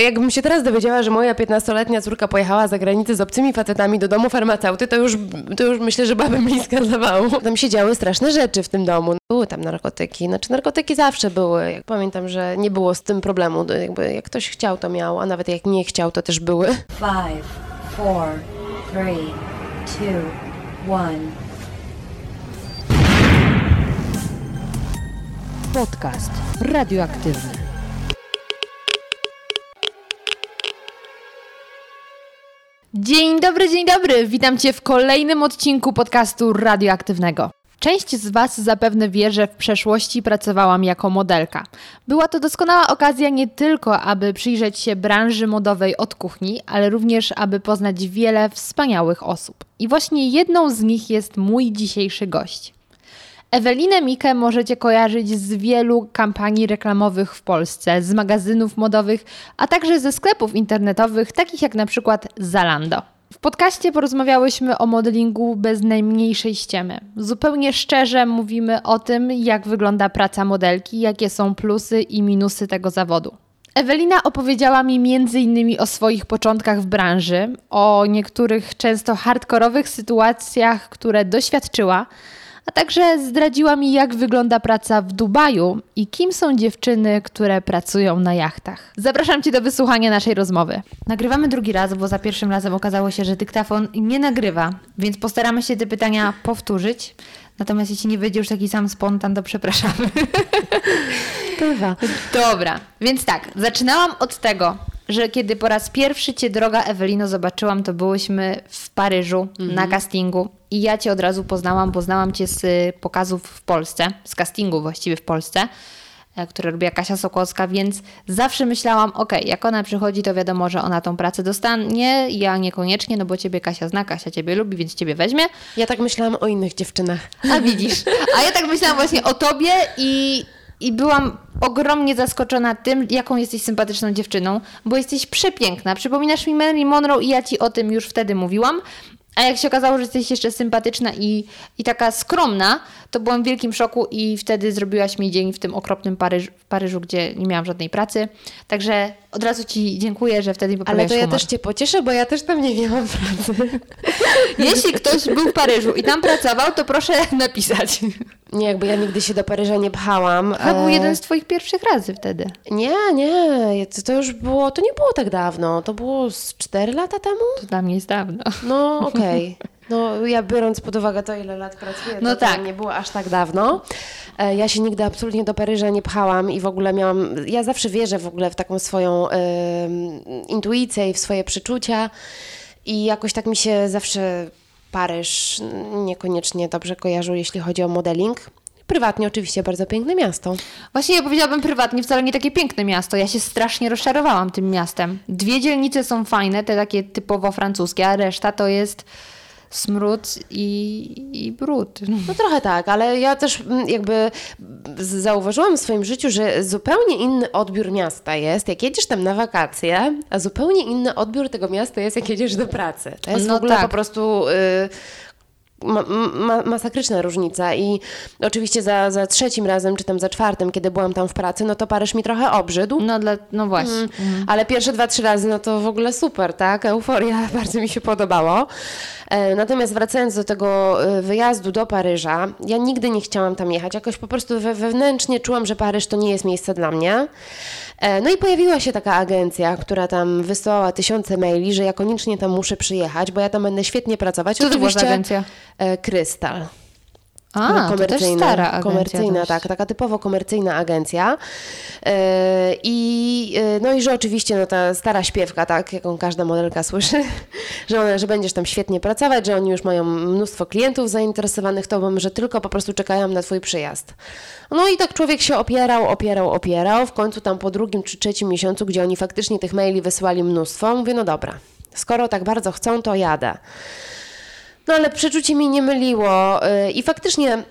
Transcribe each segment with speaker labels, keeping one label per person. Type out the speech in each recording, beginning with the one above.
Speaker 1: Jakbym się teraz dowiedziała, że moja 15-letnia córka pojechała za granicę z obcymi facetami do domu farmaceuty, to już, to już myślę, że byłabym bliska zawału. Tam się działy straszne rzeczy w tym domu. Były tam narkotyki. Znaczy narkotyki zawsze były. Jak pamiętam, że nie było z tym problemu. Jakby jak ktoś chciał, to miał, a nawet jak nie chciał, to też były.
Speaker 2: Five, four, three, two, one.
Speaker 3: Podcast radioaktywny. Dzień dobry, dzień dobry. Witam Cię w kolejnym odcinku podcastu radioaktywnego. Część z Was zapewne wie, że w przeszłości pracowałam jako modelka. Była to doskonała okazja nie tylko, aby przyjrzeć się branży modowej od kuchni, ale również, aby poznać wiele wspaniałych osób. I właśnie jedną z nich jest mój dzisiejszy gość. Ewelinę Mikę możecie kojarzyć z wielu kampanii reklamowych w Polsce, z magazynów modowych, a także ze sklepów internetowych, takich jak na przykład Zalando. W podcaście porozmawiałyśmy o modelingu bez najmniejszej ściemy. Zupełnie szczerze mówimy o tym, jak wygląda praca modelki, jakie są plusy i minusy tego zawodu. Ewelina opowiedziała mi m.in. o swoich początkach w branży, o niektórych często hardkorowych sytuacjach, które doświadczyła, a także zdradziła mi, jak wygląda praca w Dubaju i kim są dziewczyny, które pracują na jachtach. Zapraszam Cię do wysłuchania naszej rozmowy. Nagrywamy drugi raz, bo za pierwszym razem okazało się, że dyktafon nie nagrywa, więc postaramy się te pytania powtórzyć. Natomiast jeśli nie wyjdzie już taki sam spontan, to przepraszamy.
Speaker 1: Bywa.
Speaker 3: Dobra, więc tak, zaczynałam od tego, że kiedy po raz pierwszy Cię, droga Ewelino, zobaczyłam, to byłyśmy w Paryżu mhm. na castingu i ja Cię od razu poznałam, bo znałam Cię z pokazów w Polsce, z castingu właściwie w Polsce, e, które robiła Kasia Sokłowska, więc zawsze myślałam, ok, jak ona przychodzi, to wiadomo, że ona tą pracę dostanie, ja niekoniecznie, no bo Ciebie Kasia zna, Kasia Ciebie lubi, więc Ciebie weźmie.
Speaker 1: Ja tak myślałam o innych dziewczynach.
Speaker 3: A widzisz, a ja tak myślałam właśnie o Tobie i i byłam ogromnie zaskoczona tym, jaką jesteś sympatyczną dziewczyną, bo jesteś przepiękna. Przypominasz mi Marilyn Monroe i ja ci o tym już wtedy mówiłam. A jak się okazało, że jesteś jeszcze sympatyczna i, i taka skromna, to byłam w wielkim szoku i wtedy zrobiłaś mi dzień w tym okropnym Paryżu, Paryżu gdzie nie miałam żadnej pracy. Także od razu Ci dziękuję, że wtedy mi
Speaker 1: Ale to ja
Speaker 3: humor.
Speaker 1: też Cię pocieszę, bo ja też tam nie miałam pracy.
Speaker 3: Jeśli ktoś był w Paryżu i tam pracował, to proszę napisać.
Speaker 1: Nie, jakby ja nigdy się do Paryża nie pchałam.
Speaker 3: To był e, jeden z Twoich pierwszych razy wtedy.
Speaker 1: Nie, nie, to już było, to nie było tak dawno, to było z 4 lata temu?
Speaker 3: To dla mnie jest dawno.
Speaker 1: No, okej. Okay. No, ja biorąc pod uwagę to, ile lat pracuję, no to, tak. nie było aż tak dawno. E, ja się nigdy absolutnie do Paryża nie pchałam i w ogóle miałam, ja zawsze wierzę w ogóle w taką swoją y, intuicję i w swoje przeczucia i jakoś tak mi się zawsze Paryż niekoniecznie dobrze kojarzył, jeśli chodzi o modeling. Prywatnie oczywiście bardzo piękne miasto.
Speaker 3: Właśnie ja powiedziałabym prywatnie, wcale nie takie piękne miasto. Ja się strasznie rozczarowałam tym miastem. Dwie dzielnice są fajne, te takie typowo francuskie, a reszta to jest smród i, i brud.
Speaker 1: No trochę tak, ale ja też mm, jakby zauważyłam w swoim życiu, że zupełnie inny odbiór miasta jest, jak jedziesz tam na wakacje, a zupełnie inny odbiór tego miasta jest, jak jedziesz do pracy. To jest no w ogóle tak. po prostu... Y, ma, ma, masakryczna różnica i oczywiście za, za trzecim razem, czy tam za czwartym, kiedy byłam tam w pracy, no to Paryż mi trochę obrzydł.
Speaker 3: No, dla, no właśnie. Mm.
Speaker 1: Mhm. Ale pierwsze dwa, trzy razy, no to w ogóle super, tak? Euforia, bardzo mi się podobało. E, natomiast wracając do tego e, wyjazdu do Paryża, ja nigdy nie chciałam tam jechać. Jakoś po prostu wewnętrznie czułam, że Paryż to nie jest miejsce dla mnie. E, no i pojawiła się taka agencja, która tam wysłała tysiące maili, że ja koniecznie tam muszę przyjechać, bo ja tam będę świetnie pracować.
Speaker 3: Co to była agencja?
Speaker 1: Krystal.
Speaker 3: A, komercyjna, to też stara agencja
Speaker 1: komercyjna, dość. tak, taka typowo komercyjna agencja. Yy, I yy, no i że oczywiście no, ta stara śpiewka, tak, jaką każda modelka słyszy, że, one, że będziesz tam świetnie pracować, że oni już mają mnóstwo klientów zainteresowanych tobą, że tylko po prostu czekają na twój przyjazd. No i tak człowiek się opierał, opierał, opierał. W końcu tam po drugim czy trzecim miesiącu, gdzie oni faktycznie tych maili wysłali mnóstwo, mówię, no dobra, skoro tak bardzo chcą, to jadę. No ale przeczucie mi nie myliło y, i faktycznie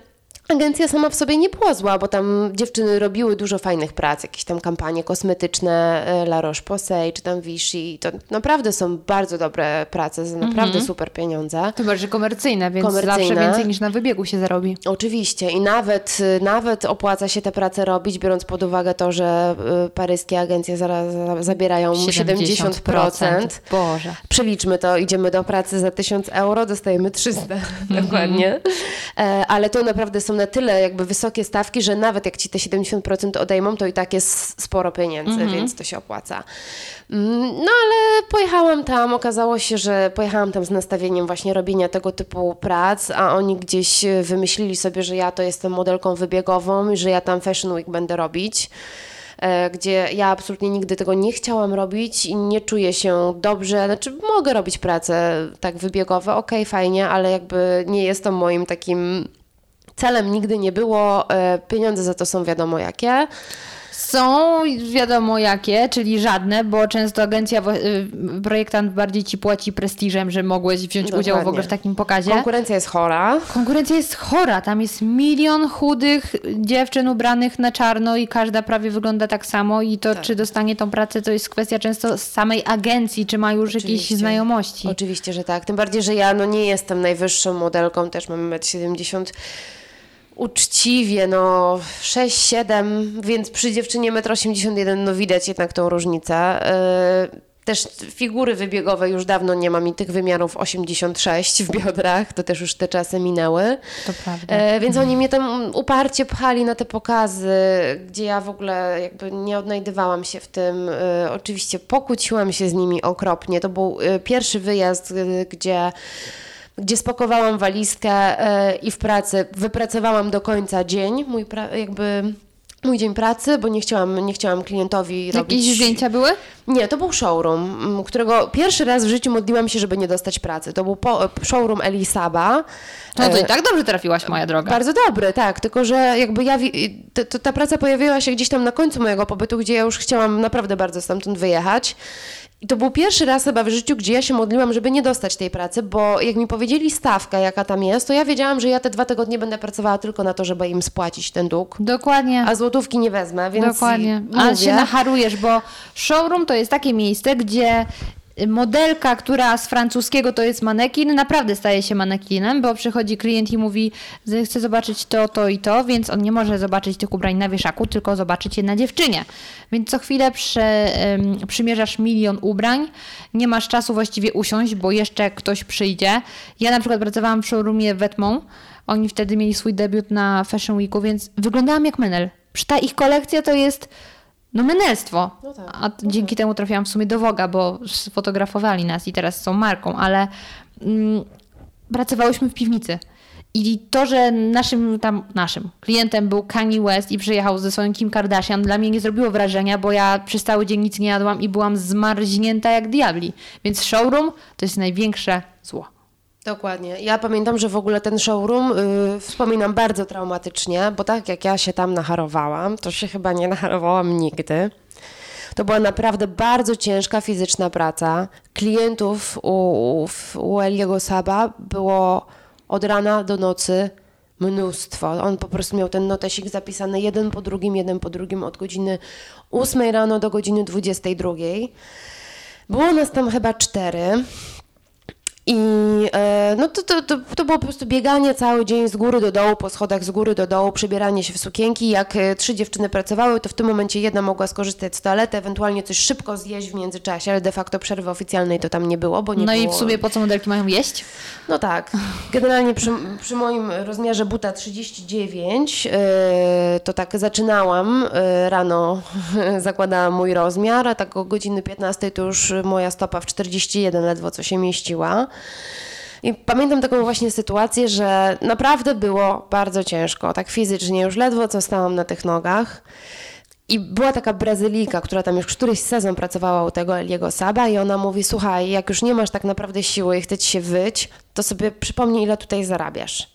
Speaker 1: Agencja sama w sobie nie była zła, bo tam dziewczyny robiły dużo fajnych prac, jakieś tam kampanie kosmetyczne, e, La Roche-Posay czy tam Vichy. To naprawdę są bardzo dobre prace za naprawdę
Speaker 3: Mhm.
Speaker 1: super pieniądze.
Speaker 3: To bardziej komercyjne, więc
Speaker 1: Komercyjne.
Speaker 3: zawsze więcej niż na wybiegu się zarobi.
Speaker 1: Oczywiście i nawet, nawet opłaca się te prace robić, biorąc pod uwagę to, że y, paryskie agencje zaraz za- zabierają 70%.
Speaker 3: Boże.
Speaker 1: Przeliczmy to, idziemy do pracy za 1000 euro, dostajemy 300 dokładnie. E, ale to naprawdę są na tyle jakby wysokie stawki, że nawet jak ci te 70% odejmą, to i tak jest sporo pieniędzy, więc to się opłaca. Mm, No ale pojechałam tam, okazało się, że pojechałam tam z nastawieniem właśnie robienia tego typu prac, a oni gdzieś e, wymyślili sobie, że ja to jestem modelką wybiegową i że ja tam Fashion Week będę robić e, gdzie ja absolutnie nigdy tego nie chciałam robić i nie czuję się dobrze. Znaczy, mogę robić pracę tak wybiegowe, okej, fajnie, ale jakby nie jest to moim takim celem, nigdy nie było. E, Pieniądze za to są wiadomo jakie.
Speaker 3: Są wiadomo jakie, czyli żadne, bo często agencja, y, projektant bardziej ci płaci prestiżem, że mogłeś wziąć udział w
Speaker 1: Dokładnie.
Speaker 3: ogóle w takim pokazie.
Speaker 1: Konkurencja jest chora.
Speaker 3: Konkurencja jest chora. Tam jest milion chudych dziewczyn ubranych na czarno i każda prawie wygląda tak samo. I to, czy dostanie tą pracę, to jest kwestia często z samej agencji, czy ma już jakieś
Speaker 1: Oczywiście.
Speaker 3: znajomości.
Speaker 1: Oczywiście, że tak. Tym bardziej, że ja no, nie jestem najwyższą modelką, też mam 1,70 m. Uczciwie, no 6-7, więc przy dziewczynie 1,81 m no widać jednak tą różnicę. Yy, też figury wybiegowe już dawno nie mam i tych wymiarów 86 w biodrach, to też już te czasy minęły.
Speaker 3: To prawda.
Speaker 1: E, więc oni mnie tam uparcie pchali na te pokazy, gdzie ja w ogóle jakby nie odnajdywałam się w tym. E, oczywiście pokłóciłam się z nimi okropnie. To był e, pierwszy wyjazd, e, gdzie gdzie spakowałam walizkę e, i w pracy wypracowałam do końca dzień, mój jakby mój dzień pracy, bo nie chciałam, nie chciałam klientowi robić...
Speaker 3: Jakieś zdjęcia były?
Speaker 1: Nie, to był showroom, którego pierwszy raz w życiu modliłam się, żeby nie dostać pracy. To był po, showroom Elisaba.
Speaker 3: No to
Speaker 1: E,
Speaker 3: i tak dobrze trafiłaś, moja droga.
Speaker 1: bardzo dobry, tak, tylko że jakby ja, to, to, ta praca pojawiła się gdzieś tam na końcu mojego pobytu, gdzie ja już chciałam naprawdę bardzo stamtąd wyjechać. I to był pierwszy raz chyba w życiu, gdzie ja się modliłam, żeby nie dostać tej pracy, bo jak mi powiedzieli stawka, jaka tam jest, to ja wiedziałam, że ja te dwa tygodnie będę pracowała tylko na to, żeby im spłacić ten dług.
Speaker 3: Dokładnie.
Speaker 1: A złotówki nie wezmę, więc
Speaker 3: Dokładnie. Ale się nacharujesz, bo showroom to jest takie miejsce, gdzie modelka, która z francuskiego to jest manekin, naprawdę staje się manekinem, bo przychodzi klient i mówi, że chce zobaczyć to, to i to, więc on nie może zobaczyć tych ubrań na wieszaku, tylko zobaczyć je na dziewczynie. Więc co chwilę prze, em, przymierzasz milion ubrań, nie masz czasu właściwie usiąść, bo jeszcze ktoś przyjdzie. Ja na przykład pracowałam w showroomie Wetmont, oni wtedy mieli swój debiut na Fashion Weeku, więc wyglądałam jak menel. Przy ta ich kolekcja to jest no menelstwo.
Speaker 1: No tak,
Speaker 3: A t- dzięki temu trafiłam w sumie do Woga, bo sfotografowali nas i teraz są marką, ale mm, pracowałyśmy w piwnicy. I to, że naszym tam, naszym klientem był Kanye West i przyjechał ze swoim Kim Kardashian, dla mnie nie zrobiło wrażenia, bo ja przez cały dzień nic nie jadłam i byłam zmarznięta jak diabli. Więc showroom to jest największe zło.
Speaker 1: Dokładnie. Ja pamiętam, że w ogóle ten showroom y, wspominam bardzo traumatycznie, bo tak jak ja się tam nacharowałam, to się chyba nie nacharowałam nigdy. To była naprawdę bardzo ciężka fizyczna praca. Klientów u, w- u Eliego Saba było od rana do nocy mnóstwo. On po prostu miał ten notesik zapisany jeden po drugim, jeden po drugim od godziny 8 rano do godziny 22. Było nas tam chyba cztery. I e, no to, to, to, to było po prostu bieganie cały dzień z góry do dołu, po schodach z góry do dołu, przebieranie się w sukienki. Jak e, trzy dziewczyny pracowały, to w tym momencie jedna mogła skorzystać z toalety, ewentualnie coś szybko zjeść w międzyczasie, ale de facto przerwy oficjalnej to tam nie było, bo nie
Speaker 3: No
Speaker 1: było...
Speaker 3: i w sumie po co modelki mają jeść?
Speaker 1: No tak. Generalnie przy, przy moim rozmiarze buta 39 yy, to tak zaczynałam yy, rano, zakładałam mój rozmiar, a tak o godziny 15 to już moja stopa w 41 ledwo co się mieściła. I pamiętam taką właśnie sytuację, że naprawdę było bardzo ciężko, tak fizycznie, już ledwo co stałam na tych nogach. I była taka Brazylijka, która tam już któryś sezon pracowała u tego Eliego Saba i ona mówi, słuchaj, jak już nie masz tak naprawdę siły i chce ci się wyć, to sobie przypomnij, ile tutaj zarabiasz.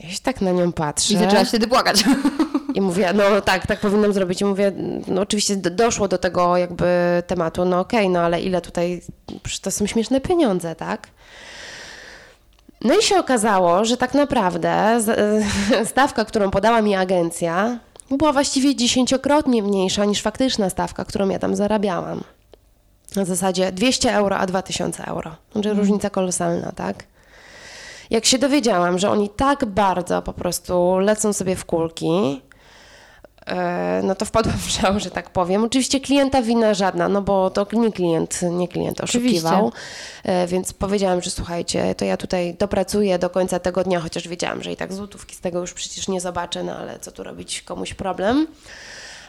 Speaker 1: Ja się tak na nią patrzę.
Speaker 3: I zaczęłaś wtedy płakać.
Speaker 1: I mówię, no tak, tak powinnam zrobić. I mówię, no oczywiście do- doszło do tego jakby tematu, no okej, no ale ile tutaj, przecież to są śmieszne pieniądze, tak? No i się okazało, że tak naprawdę stawka, którą podała mi agencja, była właściwie dziesięciokrotnie mniejsza niż faktyczna stawka, którą ja tam zarabiałam. Na zasadzie 200 euro, a 2000 euro. Znaczy różnica kolosalna, tak? Jak się dowiedziałam, że oni tak bardzo po prostu lecą sobie w kulki, no to wpadłam w szał, że tak powiem. Oczywiście klienta wina żadna, no bo to nie klient, nie klient oszukiwał. E, Więc powiedziałam, że słuchajcie, to ja tutaj dopracuję do końca tego dnia, chociaż wiedziałam, że i tak złotówki z tego już przecież nie zobaczę, no ale co tu robić, komuś problem.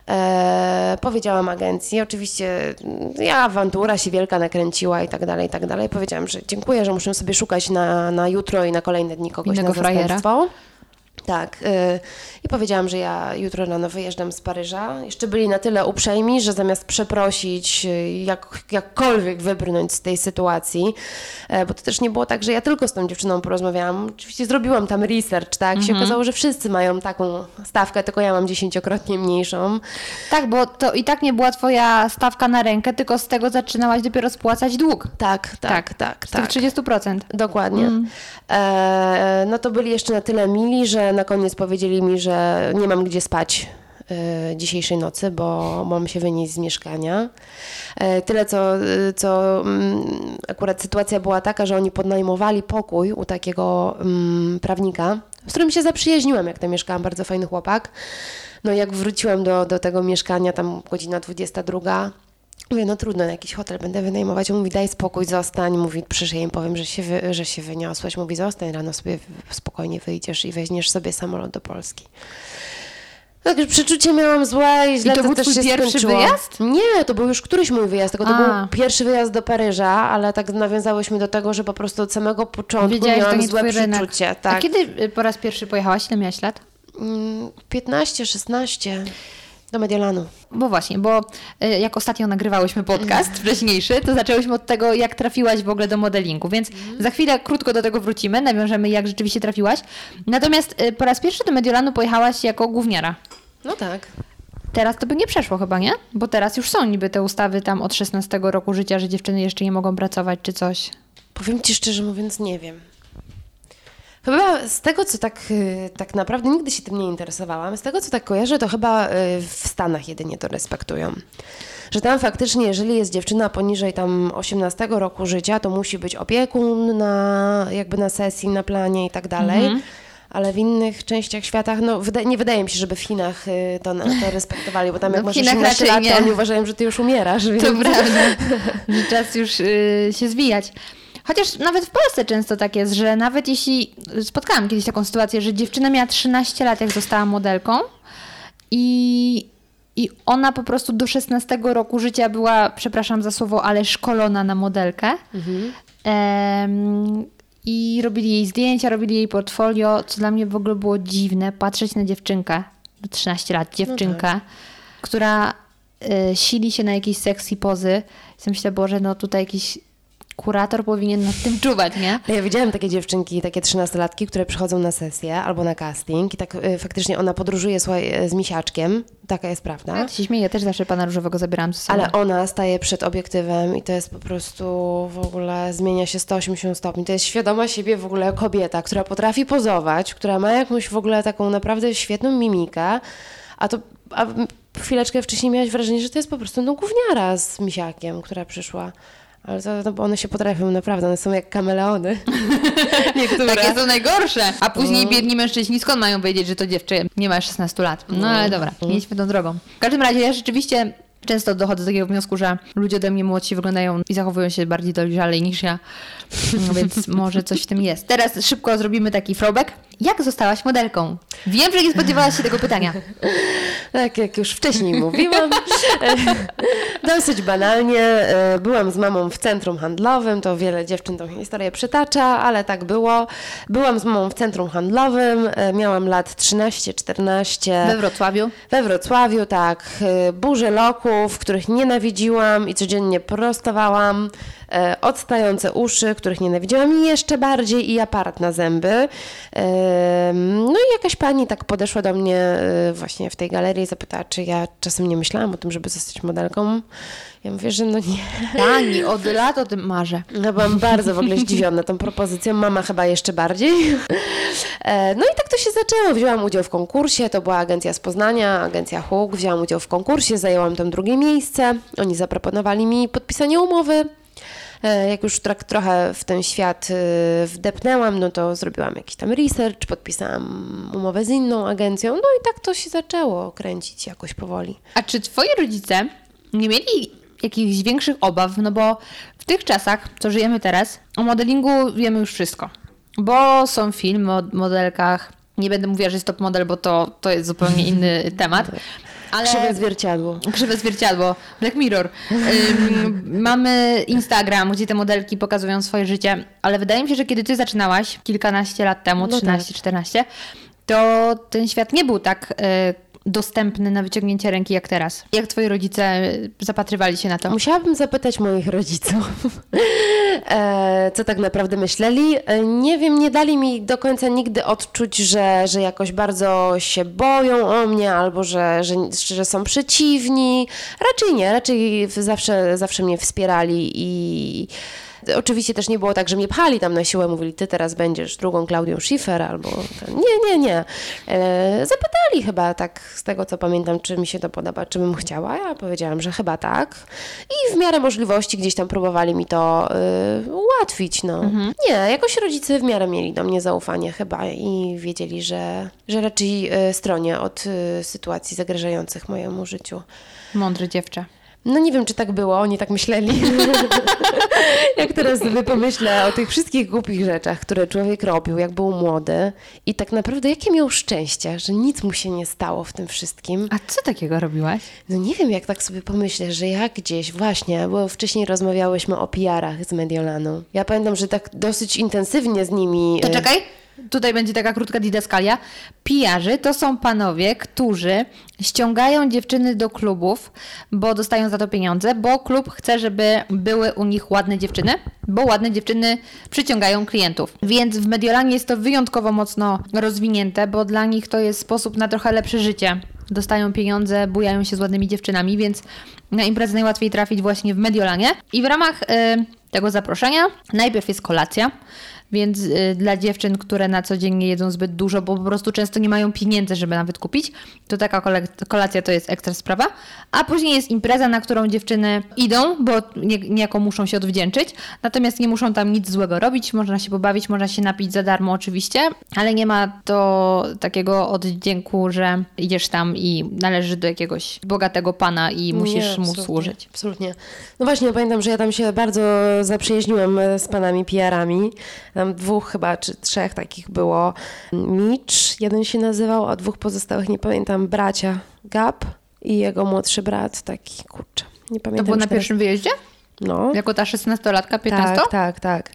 Speaker 1: E, powiedziałam agencji, oczywiście mm, ja awantura się wielka nakręciła i tak dalej, i tak dalej. Powiedziałam, że dziękuję, że muszę sobie szukać na, na jutro i na kolejne dni kogoś
Speaker 3: Innego
Speaker 1: na
Speaker 3: frajera.
Speaker 1: Tak. y, I powiedziałam, że ja jutro rano wyjeżdżam z Paryża. Jeszcze byli na tyle uprzejmi, że zamiast przeprosić, y, jak, jakkolwiek wybrnąć z tej sytuacji, e, bo to też nie było tak, że ja tylko z tą dziewczyną porozmawiałam. Oczywiście zrobiłam tam research, tak? Się okazało, że wszyscy mają taką stawkę, tylko ja mam dziesięciokrotnie mniejszą.
Speaker 3: Tak, bo to i tak nie była twoja stawka na rękę, tylko z tego zaczynałaś dopiero spłacać dług.
Speaker 1: Tak, tak, tak,
Speaker 3: Z
Speaker 1: tak.
Speaker 3: tych 30%.
Speaker 1: Dokładnie. E, no to byli jeszcze na tyle mili, że na koniec powiedzieli mi, że nie mam gdzie spać e, dzisiejszej nocy, bo mam się wynieść z mieszkania. E, tyle, co, co mm, akurat sytuacja była taka, że oni podnajmowali pokój u takiego mm, prawnika, z którym się zaprzyjaźniłam, jak tam mieszkałam, bardzo fajny chłopak. No jak wróciłam do, do tego mieszkania, tam godzina 22, Mówię, no trudno, na jakiś hotel będę wynajmować. On mówi, daj spokój, zostań. Mówi, przyszedł im powiem, że się, wy, że się wyniosłeś. Mówi, zostań, rano sobie spokojnie wyjdziesz i weźmiesz sobie samolot do Polski. Także przeczucie miałam złe i źle
Speaker 3: to
Speaker 1: to,
Speaker 3: był
Speaker 1: też
Speaker 3: twój
Speaker 1: się
Speaker 3: pierwszy
Speaker 1: skończyło.
Speaker 3: wyjazd?
Speaker 1: Nie, to był już któryś mój wyjazd, tylko to
Speaker 3: A.
Speaker 1: był pierwszy wyjazd do Paryża, ale tak nawiązałyśmy do tego, że po prostu od samego początku
Speaker 3: Wiedziałaś,
Speaker 1: miałam złe przeczucie.
Speaker 3: A
Speaker 1: Tak.
Speaker 3: kiedy y, po raz pierwszy pojechałaś? Ile miałaś lat?
Speaker 1: Mm, 15, 16 do Mediolanu.
Speaker 3: Bo właśnie, bo y, jak ostatnio nagrywałyśmy podcast wcześniejszy, to zaczęłyśmy od tego, jak trafiłaś w ogóle do modelingu, więc za chwilę krótko do tego wrócimy, nawiążemy jak rzeczywiście trafiłaś. Natomiast y, po raz pierwszy do Mediolanu pojechałaś jako gówniara.
Speaker 1: No tak.
Speaker 3: Teraz to by nie przeszło chyba, nie? Bo teraz już są niby te ustawy tam od 16 roku życia, że dziewczyny jeszcze nie mogą pracować czy coś.
Speaker 1: Powiem Ci szczerze mówiąc, nie wiem. Chyba z tego, co tak, y, tak naprawdę nigdy się tym nie interesowałam, z tego, co tak kojarzę, to chyba y, w Stanach jedynie to respektują. Że tam faktycznie, jeżeli jest dziewczyna poniżej tam 18 roku życia, to musi być opiekun na, jakby na sesji, na planie i tak dalej. Ale w innych częściach świata, no wyda- nie wydaje mi się, żeby w Chinach y, to, to respektowali, bo tam
Speaker 3: No,
Speaker 1: jak masz
Speaker 3: Chinach
Speaker 1: 18 lat, to oni uważają, że ty już umierasz. Więc...
Speaker 3: To prawda, że czas już y, się zwijać. Chociaż nawet w Polsce często tak jest, że nawet jeśli spotkałam kiedyś taką sytuację, że dziewczyna miała 13 lat, jak została modelką i, i ona po prostu do 16 roku życia była, przepraszam za słowo, ale szkolona na modelkę. Em, I robili jej zdjęcia, robili jej portfolio, co dla mnie w ogóle było dziwne, patrzeć na dziewczynkę, do 13 lat, dziewczynkę, która y, sili się na jakieś sexy pozy. I myślę, Boże, no tutaj jakiś kurator powinien nad tym czuwać, nie?
Speaker 1: Ale Ja widziałam takie dziewczynki, takie trzynastolatki, które przychodzą na sesję albo na casting i tak y, faktycznie ona podróżuje słuchaj, y, z misiaczkiem, taka jest prawda,
Speaker 3: Ja się śmieję, też zawsze pana różowego zabieram ze sobą.
Speaker 1: ale ona staje przed obiektywem i to jest po prostu w ogóle zmienia się 180 stopni. To jest świadoma siebie w ogóle kobieta, która potrafi pozować, która ma jakąś w ogóle taką naprawdę świetną mimikę, a to a chwileczkę wcześniej miałaś wrażenie, że to jest po prostu no gówniara z misiakiem, która przyszła. Ale to, one się potrafią naprawdę, one są jak kameleony. Niektóre.
Speaker 3: Takie są najgorsze. A później biedni mężczyźni skąd mają wiedzieć, że to dziewczyna nie ma 16 lat? No ale dobra, nie idźmy tą drogą. W każdym razie ja rzeczywiście często dochodzę do takiego wniosku, że ludzie ode mnie młodsi wyglądają i zachowują się bardziej dojrzalej niż ja. No, więc może coś w tym jest. Teraz szybko zrobimy taki throwback. Jak zostałaś modelką? Wiem, że nie spodziewałaś się tego pytania.
Speaker 1: Tak jak już wcześniej mówiłam, e, dosyć banalnie. e, Byłam z mamą w centrum handlowym, to wiele dziewczyn tą historię przytacza, ale tak było. Byłam z mamą w centrum handlowym, e, miałam lat 13-14.
Speaker 3: We Wrocławiu.
Speaker 1: We Wrocławiu, tak. y, Burze loków, których nienawidziłam i codziennie prostowałam. E, Odstające uszy, których nienawidziłam jeszcze bardziej i aparat na zęby. E, No i jakaś pani tak podeszła do mnie e, właśnie w tej galerii i zapytała, czy ja czasem nie myślałam o tym, żeby zostać modelką. Ja mówię, że no nie.
Speaker 3: Pani, od lat o tym marzę.
Speaker 1: No byłam bardzo w ogóle zdziwiona tą propozycją, mama chyba jeszcze bardziej. No i tak to się zaczęło. Wzięłam udział w konkursie, to była agencja z Poznania, agencja Huk. Wzięłam udział w konkursie, zajęłam tam drugie miejsce. Oni zaproponowali mi podpisanie umowy. E, jak już tak trochę w ten świat e, wdepnęłam, no to zrobiłam jakiś tam research, podpisałam umowę z inną agencją, no i tak to się zaczęło kręcić jakoś powoli.
Speaker 3: A czy twoi rodzice nie mieli jakichś większych obaw? No bo w tych czasach, co żyjemy teraz, o modelingu wiemy już wszystko. Bo są filmy o modelkach. Nie będę mówiła, że jest top model, bo to, to jest zupełnie inny temat.
Speaker 1: Ale... Krzywe zwierciadło.
Speaker 3: Krzywe zwierciadło. Black Mirror. Ym, mamy Instagram, gdzie te modelki pokazują swoje życie, ale wydaje mi się, że kiedy ty zaczynałaś kilkanaście lat temu, no 13, tak. 14, to ten świat nie był tak y, dostępny na wyciągnięcie ręki jak teraz. Jak twoi rodzice zapatrywali się na to?
Speaker 1: Musiałabym zapytać moich rodziców, e, co tak naprawdę myśleli. E, nie wiem, nie dali mi do końca nigdy odczuć, że, że jakoś bardzo się boją o mnie albo że, że, że są przeciwni. Raczej nie, raczej zawsze, zawsze mnie wspierali i Oczywiście też nie było tak, że mnie pchali tam na siłę, mówili, ty teraz będziesz drugą Klaudią Schiffer albo... Ten. Nie, nie, nie. E, zapytali chyba tak z tego, co pamiętam, czy mi się to podoba, czy bym chciała. Ja powiedziałam, że chyba tak. I w miarę możliwości gdzieś tam próbowali mi to y, ułatwić, no. Mhm. Nie, jakoś rodzice w miarę mieli do mnie zaufanie chyba i wiedzieli, że, że raczej y, stronię od y, sytuacji zagrażających mojemu życiu.
Speaker 3: Mądre dziewczę.
Speaker 1: No nie wiem, czy tak było, oni tak myśleli. jak teraz sobie pomyślę o tych wszystkich głupich rzeczach, które człowiek robił, jak był młody i tak naprawdę jakie miał szczęście, że nic mu się nie stało w tym wszystkim.
Speaker 3: A co takiego robiłaś?
Speaker 1: No nie wiem, jak tak sobie pomyślę, że ja gdzieś właśnie, bo wcześniej rozmawiałyśmy o PR-ach z Mediolanu. Ja pamiętam, że tak dosyć intensywnie z nimi...
Speaker 3: To e, czekaj, tutaj będzie taka krótka didaskalia. Pijarzy to są panowie, którzy ściągają dziewczyny do klubów, bo dostają za to pieniądze, bo klub chce, żeby były u nich ładne dziewczyny, bo ładne dziewczyny przyciągają klientów. Więc w Mediolanie jest to wyjątkowo mocno rozwinięte, bo dla nich to jest sposób na trochę lepsze życie. Dostają pieniądze, bujają się z ładnymi dziewczynami, więc na imprezę najłatwiej trafić właśnie w Mediolanie. I w ramach y, tego zaproszenia najpierw jest kolacja więc y, dla dziewczyn, które na co dzień nie jedzą zbyt dużo, bo po prostu często nie mają pieniędzy, żeby nawet kupić, to taka kolacja to jest ekstra sprawa. A później jest impreza, na którą dziewczyny idą, bo niejako muszą się odwdzięczyć, natomiast nie muszą tam nic złego robić, można się pobawić, można się napić za darmo oczywiście, ale nie ma to takiego oddzięku, że idziesz tam i należysz do jakiegoś bogatego pana i musisz nie, mu służyć.
Speaker 1: Absolutnie. No właśnie, pamiętam, że ja tam się bardzo zaprzyjaźniłam z panami PR-ami, tam dwóch chyba, czy trzech takich było. Mitch, jeden się nazywał, a dwóch pozostałych, nie pamiętam, bracia Gap i jego młodszy brat, taki, kurczę, nie pamiętam.
Speaker 3: To było na pierwszym wyjeździe?
Speaker 1: No.
Speaker 3: Jako ta 16-latka, 15?
Speaker 1: Tak, tak, tak.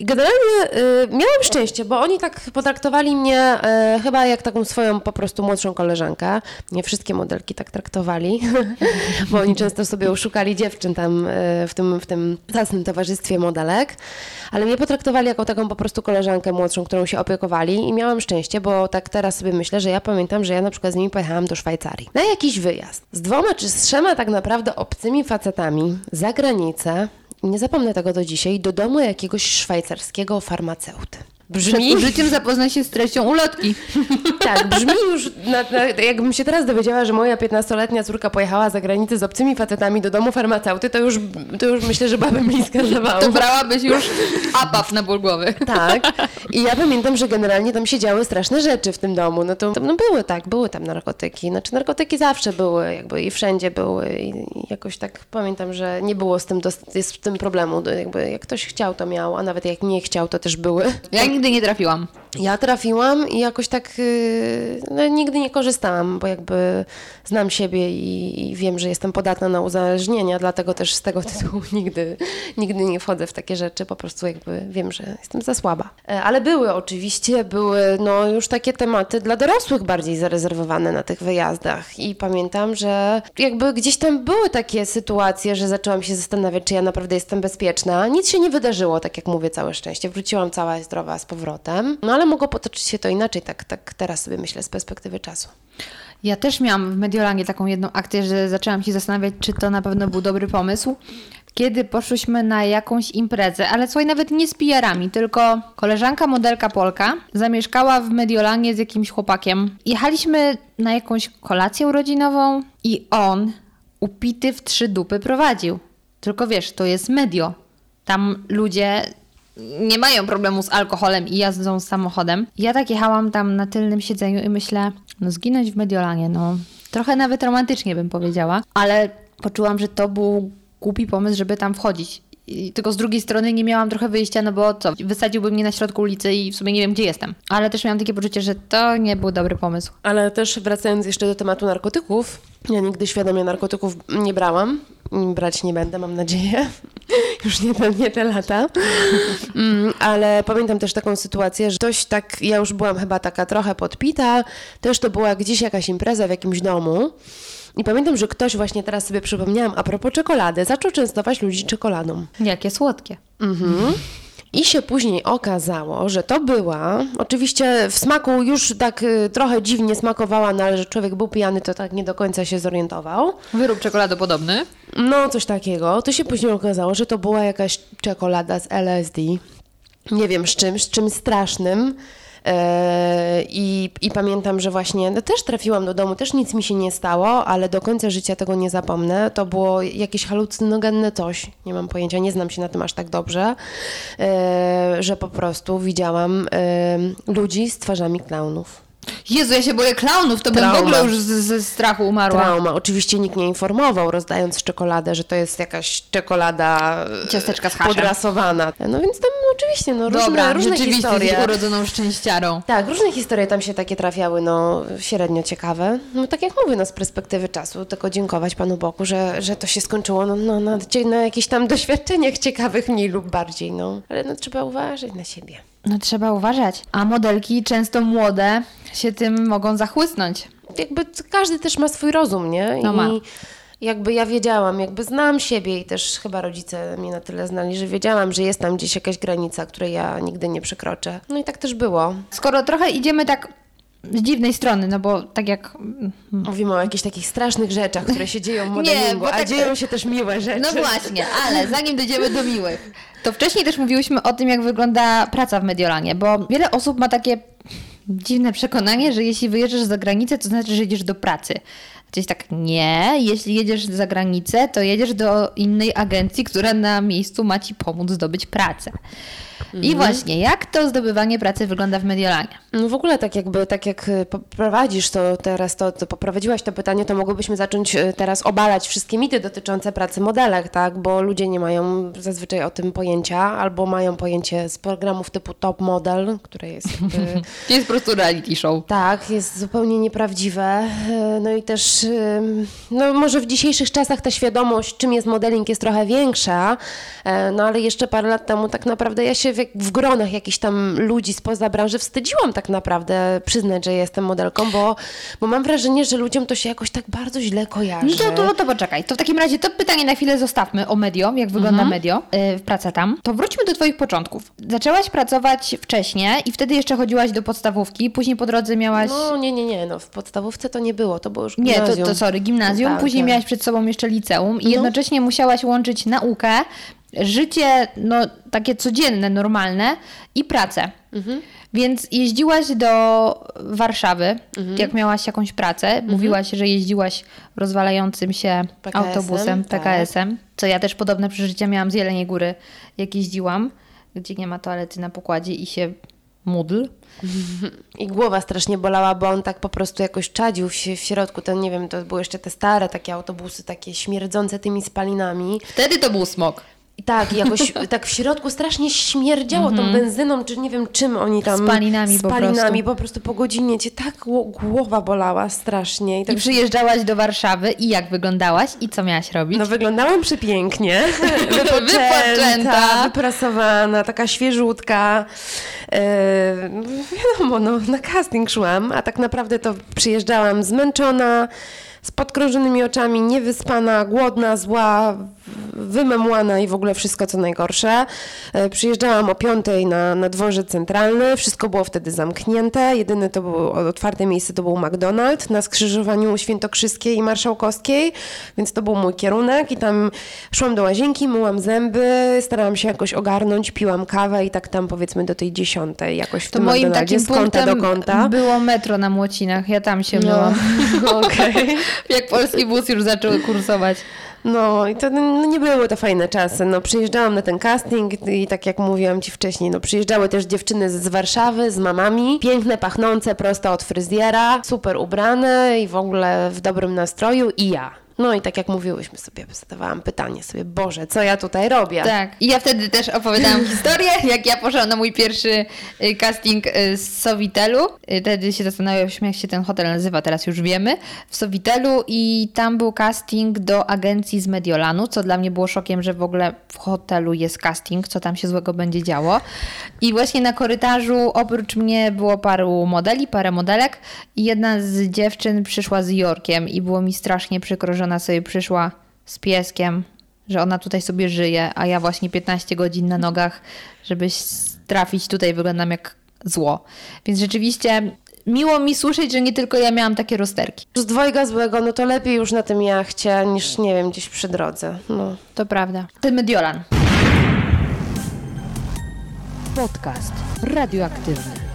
Speaker 1: I generalnie y, miałam szczęście, bo oni tak potraktowali mnie y, chyba jak taką swoją po prostu młodszą koleżankę. Nie wszystkie modelki tak traktowali, bo oni często sobie oszukali dziewczyn tam y, w tym, w tym zacnym towarzystwie modelek, ale mnie potraktowali jako taką po prostu koleżankę młodszą, którą się opiekowali i miałam szczęście, bo tak teraz sobie myślę, że ja pamiętam, że ja na przykład z nimi pojechałam do Szwajcarii. Na jakiś wyjazd. Z dwoma czy z trzema tak naprawdę obcymi facetami za granicę, nie zapomnę tego do dzisiaj, do domu jakiegoś szwajcarskiego farmaceuty.
Speaker 3: Brzmi... Przed użyciem zapoznaj się z treścią ulotki.
Speaker 1: Tak, brzmi już, na, na, jakbym się teraz dowiedziała, że moja 15-letnia córka pojechała za granicę z obcymi facetami do domu farmaceuty, to już, to już myślę, że babę bliska zawału.
Speaker 3: To brałabyś już APAP na ból głowy.
Speaker 1: Tak. I ja pamiętam, że generalnie tam się działy straszne rzeczy w tym domu. No to no były tak, były tam narkotyki. Znaczy narkotyki zawsze były, jakby i wszędzie były. I jakoś tak pamiętam, że nie było z tym, jest z tym problemu. Jakby jak ktoś chciał, to miał, a nawet jak nie chciał, to też były.
Speaker 3: Ja nigdy nie trafiłam.
Speaker 1: Ja trafiłam i jakoś tak y, no, nigdy nie korzystałam, bo jakby znam siebie i, i, wiem, że jestem podatna na uzależnienia, dlatego też z tego tytułu nigdy, nigdy nie wchodzę w takie rzeczy, po prostu jakby wiem, że jestem za słaba. E, ale były oczywiście, były no już takie tematy dla dorosłych bardziej zarezerwowane na tych wyjazdach i pamiętam, że jakby gdzieś tam były takie sytuacje, że zaczęłam się zastanawiać, czy ja naprawdę jestem bezpieczna. Nic się nie wydarzyło, tak jak mówię, całe szczęście. Wróciłam cała zdrowa z powrotem. No ale mogło potoczyć się to inaczej, tak, tak teraz sobie myślę z perspektywy czasu.
Speaker 3: Ja też miałam w Mediolandzie taką jedną akcję, że zaczęłam się zastanawiać, czy to na pewno był dobry pomysł. Kiedy poszłyśmy na jakąś imprezę, ale słuchaj, nawet nie z PR-ami, tylko koleżanka modelka Polka zamieszkała w Mediolandzie z jakimś chłopakiem. Jechaliśmy na jakąś kolację urodzinową i on upity w trzy dupy prowadził. Tylko wiesz, to jest medio. Tam ludzie nie mają problemu z alkoholem i jazdą samochodem. Ja tak jechałam tam na tylnym siedzeniu i myślę, no zginąć w Mediolanie, no trochę nawet romantycznie bym powiedziała, ale poczułam, że to był głupi pomysł, żeby tam wchodzić. I tylko z drugiej strony nie miałam trochę wyjścia, no bo co, wysadziłby mnie na środku ulicy i w sumie nie wiem, gdzie jestem. Ale też miałam takie poczucie, że to nie był dobry pomysł.
Speaker 1: Ale też wracając jeszcze do tematu narkotyków, ja nigdy świadomie narkotyków nie brałam. Brać nie będę, mam nadzieję. Już nie, te- nie te lata. Mm, Ale pamiętam też taką sytuację, że ktoś tak, ja już byłam chyba taka trochę podpita, też to była gdzieś jakaś impreza w jakimś domu. I pamiętam, że ktoś właśnie teraz sobie przypomniałam a propos czekolady, zaczął częstować ludzi czekoladą.
Speaker 3: Jakie słodkie.
Speaker 1: Mhm. I się później okazało, że to była, oczywiście w smaku już tak y, trochę dziwnie smakowała, no ale że człowiek był pijany, to tak nie do końca się zorientował.
Speaker 3: Wyrób czekoladopodobny.
Speaker 1: No, coś takiego. To się później okazało, że to była jakaś czekolada z LSD. Nie wiem z czym, z czymś strasznym. I, I pamiętam, że właśnie no, też trafiłam do domu, też nic mi się nie stało, ale do końca życia tego nie zapomnę. To było jakieś halucynogenne coś, nie mam pojęcia, nie znam się na tym aż tak dobrze, eee, że po prostu widziałam em, ludzi z twarzami klaunów.
Speaker 3: Jezu, ja się boję klaunów, to bym w
Speaker 1: Trauma.
Speaker 3: ogóle już z- ze strachu umarła.
Speaker 1: Trauma. Oczywiście nikt nie informował, rozdając czekoladę, że to jest jakaś czekolada e,
Speaker 3: Ciasteczka z haszem.
Speaker 1: podrasowana. No więc tam no, oczywiście no, różne,
Speaker 3: Dobra,
Speaker 1: różne
Speaker 3: rzeczywiście
Speaker 1: historie.
Speaker 3: jesteś urodzoną szczęściarą.
Speaker 1: Tak, różne historie tam się takie trafiały, no średnio ciekawe. No tak jak mówię, no z perspektywy czasu, tylko dziękować Panu Bogu, że, że to się skończyło no, no, na, na jakichś tam doświadczeniach ciekawych mniej lub bardziej, no. Ale no trzeba uważać na siebie.
Speaker 3: No trzeba uważać. A modelki, często młode, się tym mogą zachłysnąć.
Speaker 1: jakby każdy też ma swój rozum, nie?
Speaker 3: No ma.
Speaker 1: I jakby ja wiedziałam, jakby znam siebie i też chyba rodzice mnie na tyle znali, że wiedziałam, że jest tam gdzieś jakaś granica, której ja nigdy nie przekroczę. No i tak też było.
Speaker 3: Skoro trochę idziemy tak z dziwnej strony, no bo tak jak...
Speaker 1: Mówimy o jakichś takich strasznych rzeczach, które się dzieją w modelingu,
Speaker 3: bo
Speaker 1: a
Speaker 3: tak-
Speaker 1: dzieją się też miłe rzeczy.
Speaker 3: No właśnie, ale zanim dojdziemy do miłych, to wcześniej też mówiłyśmy o tym, jak wygląda praca w Mediolanie, bo wiele osób ma takie dziwne przekonanie, że jeśli wyjeżdżasz za granicę, to znaczy, że jedziesz do pracy. Czyli tak, nie, jeśli jedziesz za granicę, to jedziesz do innej agencji, która na miejscu ma ci pomóc zdobyć pracę. I właśnie, jak to zdobywanie pracy wygląda w Mediolanie?
Speaker 1: No w ogóle tak jakby, tak jak y, poprowadzisz to teraz, to, to poprowadziłaś to pytanie, to mogłybyśmy zacząć y, teraz obalać wszystkie mity dotyczące pracy modelek, tak? Bo ludzie nie mają zazwyczaj o tym pojęcia, albo mają pojęcie z programów typu Top Model, które jest jakby...
Speaker 3: Jest po prostu reality show.
Speaker 1: Tak, jest zupełnie nieprawdziwe. E, No i też, no może w dzisiejszych czasach ta świadomość, czym jest modeling, jest trochę większa, e, no ale jeszcze parę lat temu tak naprawdę ja się w, jak- w gronach jakichś tam ludzi spoza branży wstydziłam tak naprawdę przyznać, że jestem modelką, bo, bo mam wrażenie, że ludziom to się jakoś tak bardzo źle kojarzy.
Speaker 3: No to, to, to poczekaj. To w takim razie to pytanie na chwilę zostawmy o medio, jak wygląda medio, yy, praca tam. To wróćmy do Twoich początków. Zaczęłaś pracować wcześniej i wtedy jeszcze chodziłaś do podstawówki, później po drodze miałaś...
Speaker 1: No nie, nie, nie, no w podstawówce to nie było, to było już
Speaker 3: Nie, to,
Speaker 1: gimnazjum.
Speaker 3: to sorry, gimnazjum,
Speaker 1: Tak,
Speaker 3: później
Speaker 1: tak.
Speaker 3: miałaś przed sobą jeszcze liceum i
Speaker 1: No.
Speaker 3: jednocześnie musiałaś łączyć naukę, życie no, takie codzienne, normalne i pracę.
Speaker 1: Mhm.
Speaker 3: Więc jeździłaś do Warszawy,
Speaker 1: Mhm.
Speaker 3: jak miałaś jakąś pracę. Mówiłaś, że jeździłaś rozwalającym się
Speaker 1: PKS-em,
Speaker 3: autobusem,
Speaker 1: tak.
Speaker 3: PKS-em. Co ja też podobne przeżycia miałam z Jeleniej Góry, jak jeździłam, gdzie nie ma toalety na pokładzie i się módl.
Speaker 1: I głowa strasznie bolała, bo on tak po prostu jakoś czadził się w środku. Ten, nie wiem, to były jeszcze te stare takie autobusy, takie śmierdzące tymi spalinami.
Speaker 3: Wtedy to był smog.
Speaker 1: I tak, jakoś tak w środku strasznie śmierdziało tą benzyną, czy nie wiem czym oni tam...
Speaker 3: Spalinami po
Speaker 1: Spalinami, po prostu po godzinie cię tak gło- głowa bolała strasznie. I tak
Speaker 3: I przyjeżdżałaś do Warszawy i jak wyglądałaś i co miałaś robić?
Speaker 1: No wyglądałam przepięknie.
Speaker 3: Wypoczęta.
Speaker 1: wyprasowana, taka świeżutka. No wiadomo, no, na casting szłam, a tak naprawdę to przyjeżdżałam zmęczona, z podkrążonymi oczami, niewyspana, głodna, zła, wymemłana i w ogóle wszystko co najgorsze. E, Przyjeżdżałam o piątej na, na dworzec centralny, wszystko było wtedy zamknięte, jedyne to było otwarte miejsce to był McDonald's na skrzyżowaniu Świętokrzyskiej i Marszałkowskiej, więc to był mój kierunek i tam szłam do łazienki, myłam zęby, starałam się jakoś ogarnąć, piłam kawę i tak tam powiedzmy do tej dziesiątej jakoś w
Speaker 3: To
Speaker 1: tym
Speaker 3: moim
Speaker 1: McDonaldzie,
Speaker 3: takim
Speaker 1: z kąta do kąta.
Speaker 3: było metro na Młocinach. Ja tam się
Speaker 1: No,
Speaker 3: myłam.
Speaker 1: okej.
Speaker 3: Jak polski bus już zaczął kursować.
Speaker 1: No i to no, nie były to fajne czasy. No, przyjeżdżałam na ten casting i tak jak mówiłam Ci wcześniej, no, przyjeżdżały też dziewczyny z, Warszawy, z mamami, piękne, pachnące, prosto od fryzjera, super ubrane i w ogóle w dobrym nastroju i ja. No i tak jak mówiłyśmy sobie, zadawałam pytanie sobie, Boże, co ja tutaj robię?
Speaker 3: Tak. I ja wtedy też opowiadałam historię, jak ja poszłam na mój pierwszy y, casting y, z Sowitelu. Y, Wtedy się zastanawialiśmy, jak się ten hotel nazywa, teraz już wiemy. W Sowitelu i tam był casting do agencji z Mediolanu, co dla mnie było szokiem, że w ogóle w hotelu jest casting, co tam się złego będzie działo. I właśnie na korytarzu oprócz mnie było paru modeli, parę modelek i jedna z dziewczyn przyszła z Jorkiem i było mi strasznie przykro, że ona sobie przyszła z pieskiem, że ona tutaj sobie żyje, a ja właśnie 15 godzin na nogach, żeby trafić tutaj wyglądam jak zło. Więc rzeczywiście miło mi słyszeć, że nie tylko ja miałam takie rozterki.
Speaker 1: Z dwojga złego, no to lepiej już na tym jachcie niż, nie wiem, gdzieś przy drodze. No.
Speaker 3: To prawda. Ten Mediolan.
Speaker 4: Podcast radioaktywny.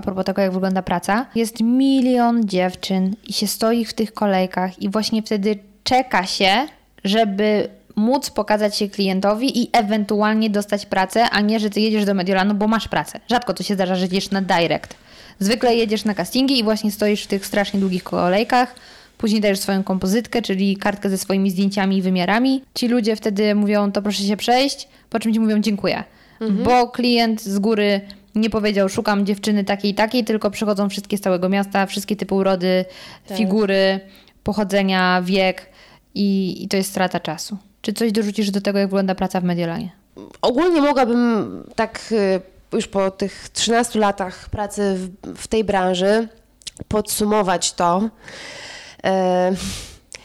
Speaker 3: A propos tego, jak wygląda praca, jest milion dziewczyn i się stoi w tych kolejkach i właśnie wtedy czeka się, żeby móc pokazać się klientowi i ewentualnie dostać pracę, a nie, że ty jedziesz do Mediolanu, bo masz pracę. Rzadko to się zdarza, że jedziesz na direct. Zwykle jedziesz na castingi i właśnie stoisz w tych strasznie długich kolejkach, później dajesz swoją kompozytkę, czyli kartkę ze swoimi zdjęciami i wymiarami. Ci ludzie wtedy mówią, to proszę się przejść, po czym ci mówią dziękuję. Bo klient z góry nie powiedział, szukam dziewczyny takiej i takiej, tylko przychodzą wszystkie z całego miasta, wszystkie typy urody, figury, pochodzenia, wiek i, i to jest strata czasu. Czy coś dorzucisz do tego, jak wygląda praca w Mediolanie?
Speaker 1: Ogólnie mogłabym tak y, już po tych 13 latach pracy w, w tej branży podsumować to. E,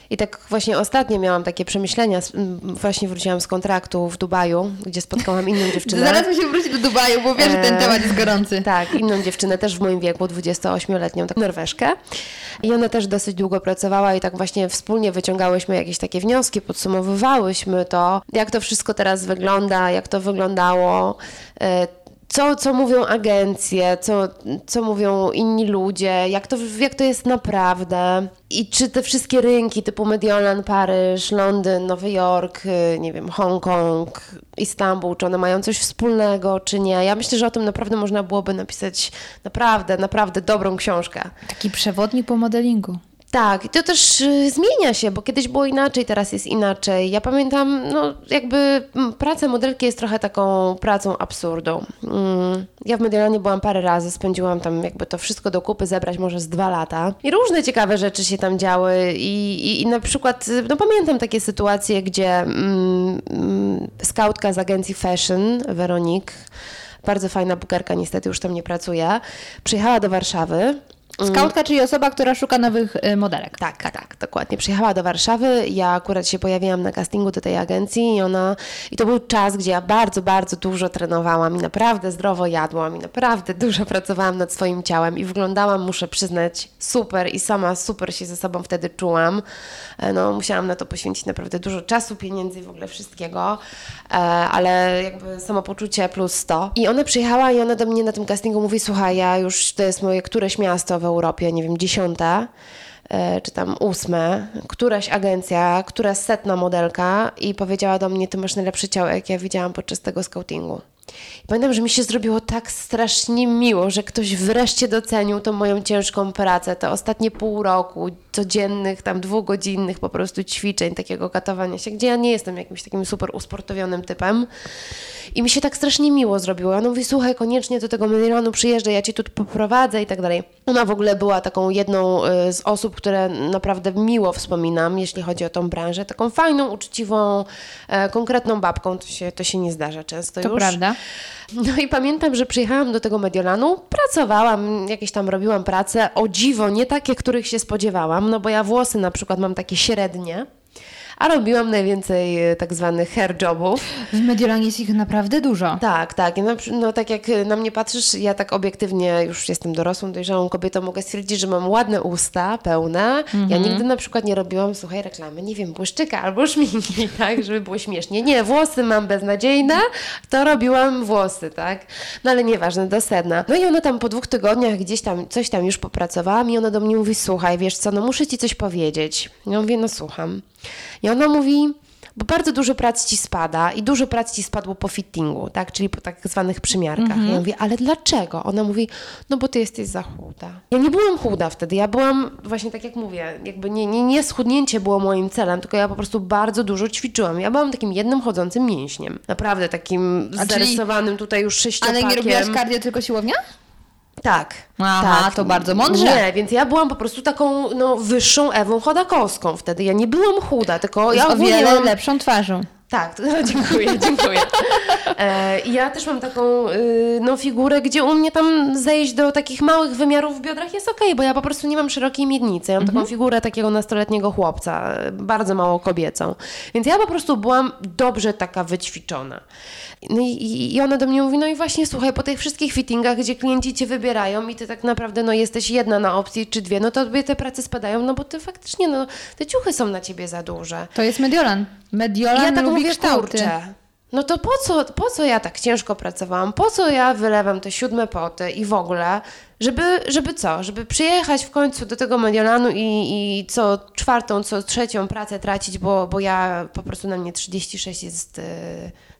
Speaker 1: I tak właśnie ostatnio miałam takie przemyślenia. Właśnie wróciłam z kontraktu w Dubaju, gdzie spotkałam inną dziewczynę.
Speaker 3: Zaraz mi się wróci do Dubaju, bo wiesz, że ten
Speaker 1: E,
Speaker 3: temat jest gorący.
Speaker 1: Tak, inną dziewczynę też w moim wieku, 28-letnią, tak Norweszkę. I ona też dosyć długo pracowała i tak właśnie wspólnie wyciągałyśmy jakieś takie wnioski, podsumowywałyśmy to, jak to wszystko teraz wygląda, jak to wyglądało. Co, co mówią agencje, co, co mówią inni ludzie, jak to, jak to jest naprawdę i czy te wszystkie rynki typu Mediolan, Paryż, Londyn, Nowy Jork, y, nie wiem, Hongkong, Istanbul, czy one mają coś wspólnego, czy nie. Ja myślę, że o tym naprawdę można byłoby napisać naprawdę, naprawdę dobrą książkę.
Speaker 3: Taki przewodnik po modelingu.
Speaker 1: Tak, to też y, zmienia się, bo kiedyś było inaczej, teraz jest inaczej. Ja pamiętam, no jakby mm, praca modelki jest trochę taką pracą absurdą. Mm, Ja w Mediolanie byłam parę razy, spędziłam tam jakby to wszystko do kupy zebrać może z dwa lata. I różne ciekawe rzeczy się tam działy i, i, i na przykład, y, no pamiętam takie sytuacje, gdzie mm, mm, skautka z agencji Fashion, Weronik, bardzo fajna bukerka, niestety już tam nie pracuje, przyjechała do Warszawy.
Speaker 3: Skautka, czyli osoba, która szuka nowych y, modelek.
Speaker 1: Tak, tak, dokładnie. Przyjechała do Warszawy, ja akurat się pojawiłam na castingu do tej agencji i ona, i to był czas, gdzie ja bardzo, bardzo dużo trenowałam i naprawdę zdrowo jadłam i naprawdę dużo pracowałam nad swoim ciałem i wyglądałam, muszę przyznać, super i sama super się ze sobą wtedy czułam. E, No, musiałam na to poświęcić naprawdę dużo czasu, pieniędzy i w ogóle wszystkiego, e, ale jakby samopoczucie plus 100. I ona przyjechała i ona do mnie na tym castingu mówi, słuchaj, ja już, to jest moje któreś miasto Europie, nie wiem, dziesiąte, czy tam ósme, któraś agencja, któraś setna modelka i powiedziała do mnie, ty masz najlepsze ciało, jak ja widziałam podczas tego scoutingu. Pamiętam, że mi się zrobiło tak strasznie miło, że ktoś wreszcie docenił tą moją ciężką pracę, te ostatnie pół roku codziennych, tam dwugodzinnych po prostu ćwiczeń, takiego katowania się, gdzie ja nie jestem jakimś takim super usportowionym typem. I mi się tak strasznie miło zrobiło. Ona mówi, słuchaj, koniecznie do tego Mediolanu przyjeżdżaj, ja Cię tu poprowadzę i tak dalej. Ona w ogóle była taką jedną y, z osób, które naprawdę miło wspominam, jeśli chodzi o tą branżę. Taką fajną, uczciwą, e, konkretną babką. To się, to się nie zdarza często
Speaker 3: To
Speaker 1: już.
Speaker 3: prawda.
Speaker 1: No i pamiętam, że przyjechałam do tego Mediolanu, pracowałam, jakieś tam robiłam pracę, o dziwo, nie takie, których się spodziewałam, no bo ja włosy na przykład mam takie średnie, a robiłam najwięcej e, tak zwanych hair jobów.
Speaker 3: W Mediolanie jest ich naprawdę dużo.
Speaker 1: Tak, tak. Przy- No tak jak na mnie patrzysz, ja tak obiektywnie już jestem dorosłą, dojrzałą kobietą, mogę stwierdzić, że mam ładne usta, pełne. Ja nigdy na przykład nie robiłam, słuchaj, reklamy, nie wiem, błyszczyka albo szminki, tak, żeby było śmiesznie. Nie, włosy mam beznadziejne, to robiłam włosy, tak. No ale nieważne, do sedna. No i ona tam po dwóch tygodniach gdzieś tam, coś tam już popracowałam i ona do mnie mówi, słuchaj, wiesz co, no muszę ci coś powiedzieć. Ja mówię, no słucham. I ona mówi, bo bardzo dużo prac ci spada i dużo prac ci spadło po fittingu, tak? czyli po tak zwanych przymiarkach. Ja mówię, ale dlaczego? Ona mówi, no bo ty jesteś za chuda. Ja nie byłam chuda wtedy, ja byłam właśnie tak jak mówię, jakby nie, nie, nie schudnięcie było moim celem, tylko ja po prostu bardzo dużo ćwiczyłam. Ja byłam takim jednym chodzącym mięśniem. Naprawdę takim
Speaker 3: A czyli-
Speaker 1: zarysowanym tutaj już
Speaker 3: Ale
Speaker 1: sześciopakiem.
Speaker 3: nie robiłaś cardio, tylko siłownia?
Speaker 1: Tak.
Speaker 3: Aha,
Speaker 1: tak.
Speaker 3: to bardzo mądrze.
Speaker 1: Nie, więc ja byłam po prostu taką no, wyższą Ewą Chodakowską wtedy. Ja nie byłam chuda, tylko ja
Speaker 3: z o
Speaker 1: ogólnie
Speaker 3: lepszą twarzą.
Speaker 1: Tak, to, dziękuję, dziękuję. E, ja też mam taką y, no, figurę, gdzie u mnie tam zejść do takich małych wymiarów w biodrach jest okej, bo ja po prostu nie mam szerokiej miednicy. Ja mam taką figurę takiego nastoletniego chłopca, bardzo mało kobiecą. Więc ja po prostu byłam dobrze taka wyćwiczona. No i, i- i ona do mnie mówi, no i właśnie słuchaj, po tych wszystkich fittingach, gdzie klienci cię wybierają i ty tak naprawdę no, jesteś jedna na opcji czy dwie, no to tobie te prace spadają, no bo ty faktycznie, no te ciuchy są na ciebie za duże.
Speaker 3: To jest Mediolan. Mediolan
Speaker 1: ja tak
Speaker 3: lubi
Speaker 1: mówię,
Speaker 3: kształty.
Speaker 1: kurczę, no to po co, po co ja tak ciężko pracowałam? Po co ja wylewam te siódme poty i w ogóle, żeby, żeby co? Żeby przyjechać w końcu do tego Mediolanu i, i co czwartą, co trzecią pracę tracić, bo, bo ja po prostu na mnie 36 jest... Yy,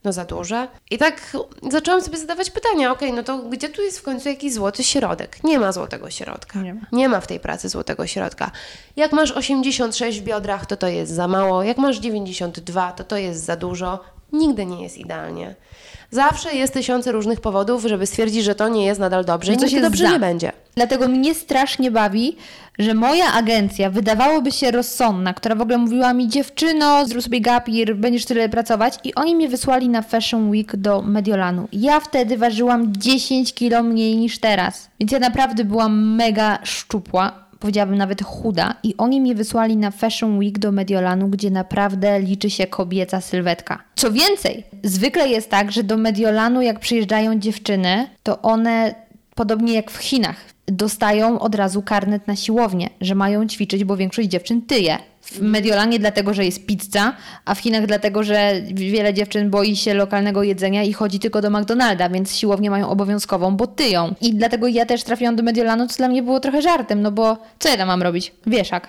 Speaker 1: no za duże. I tak zaczęłam sobie zadawać pytania, okej, no to gdzie tu jest w końcu jakiś złoty środek? Nie ma złotego środka.
Speaker 3: Nie ma.
Speaker 1: Nie ma w tej pracy złotego środka. Jak masz 86 w biodrach, to to jest za mało. Jak masz 92, to to jest za dużo. Nigdy nie jest idealnie. Zawsze jest tysiące różnych powodów, żeby stwierdzić, że to nie jest nadal dobrze i
Speaker 3: Że coś
Speaker 1: nigdy
Speaker 3: jest
Speaker 1: dobrze
Speaker 3: za.
Speaker 1: nie będzie.
Speaker 3: Dlatego mnie strasznie bawi, że moja agencja wydawałoby się rozsądna, która w ogóle mówiła mi dziewczyno, zrób sobie gapir, będziesz tyle pracować i oni mnie wysłali na Fashion Week do Mediolanu. Ja wtedy ważyłam 10 kilo mniej niż teraz, więc ja naprawdę byłam mega szczupła. Powiedziałabym nawet chuda, i oni mnie wysłali na Fashion Week do Mediolanu, gdzie naprawdę liczy się kobieca sylwetka. Co więcej, zwykle jest tak, że do Mediolanu, jak przyjeżdżają dziewczyny, to one podobnie jak w Chinach, dostają od razu karnet na siłownię, że mają ćwiczyć, bo większość dziewczyn tyje. W Mediolanie dlatego, że jest pizza, a w Chinach dlatego, że wiele dziewczyn boi się lokalnego jedzenia i chodzi tylko do McDonalda, więc siłownię mają obowiązkową, bo tyją. I dlatego ja też trafiłam do Mediolanu, co dla mnie było trochę żartem, no bo co ja tam mam robić? Wieszak.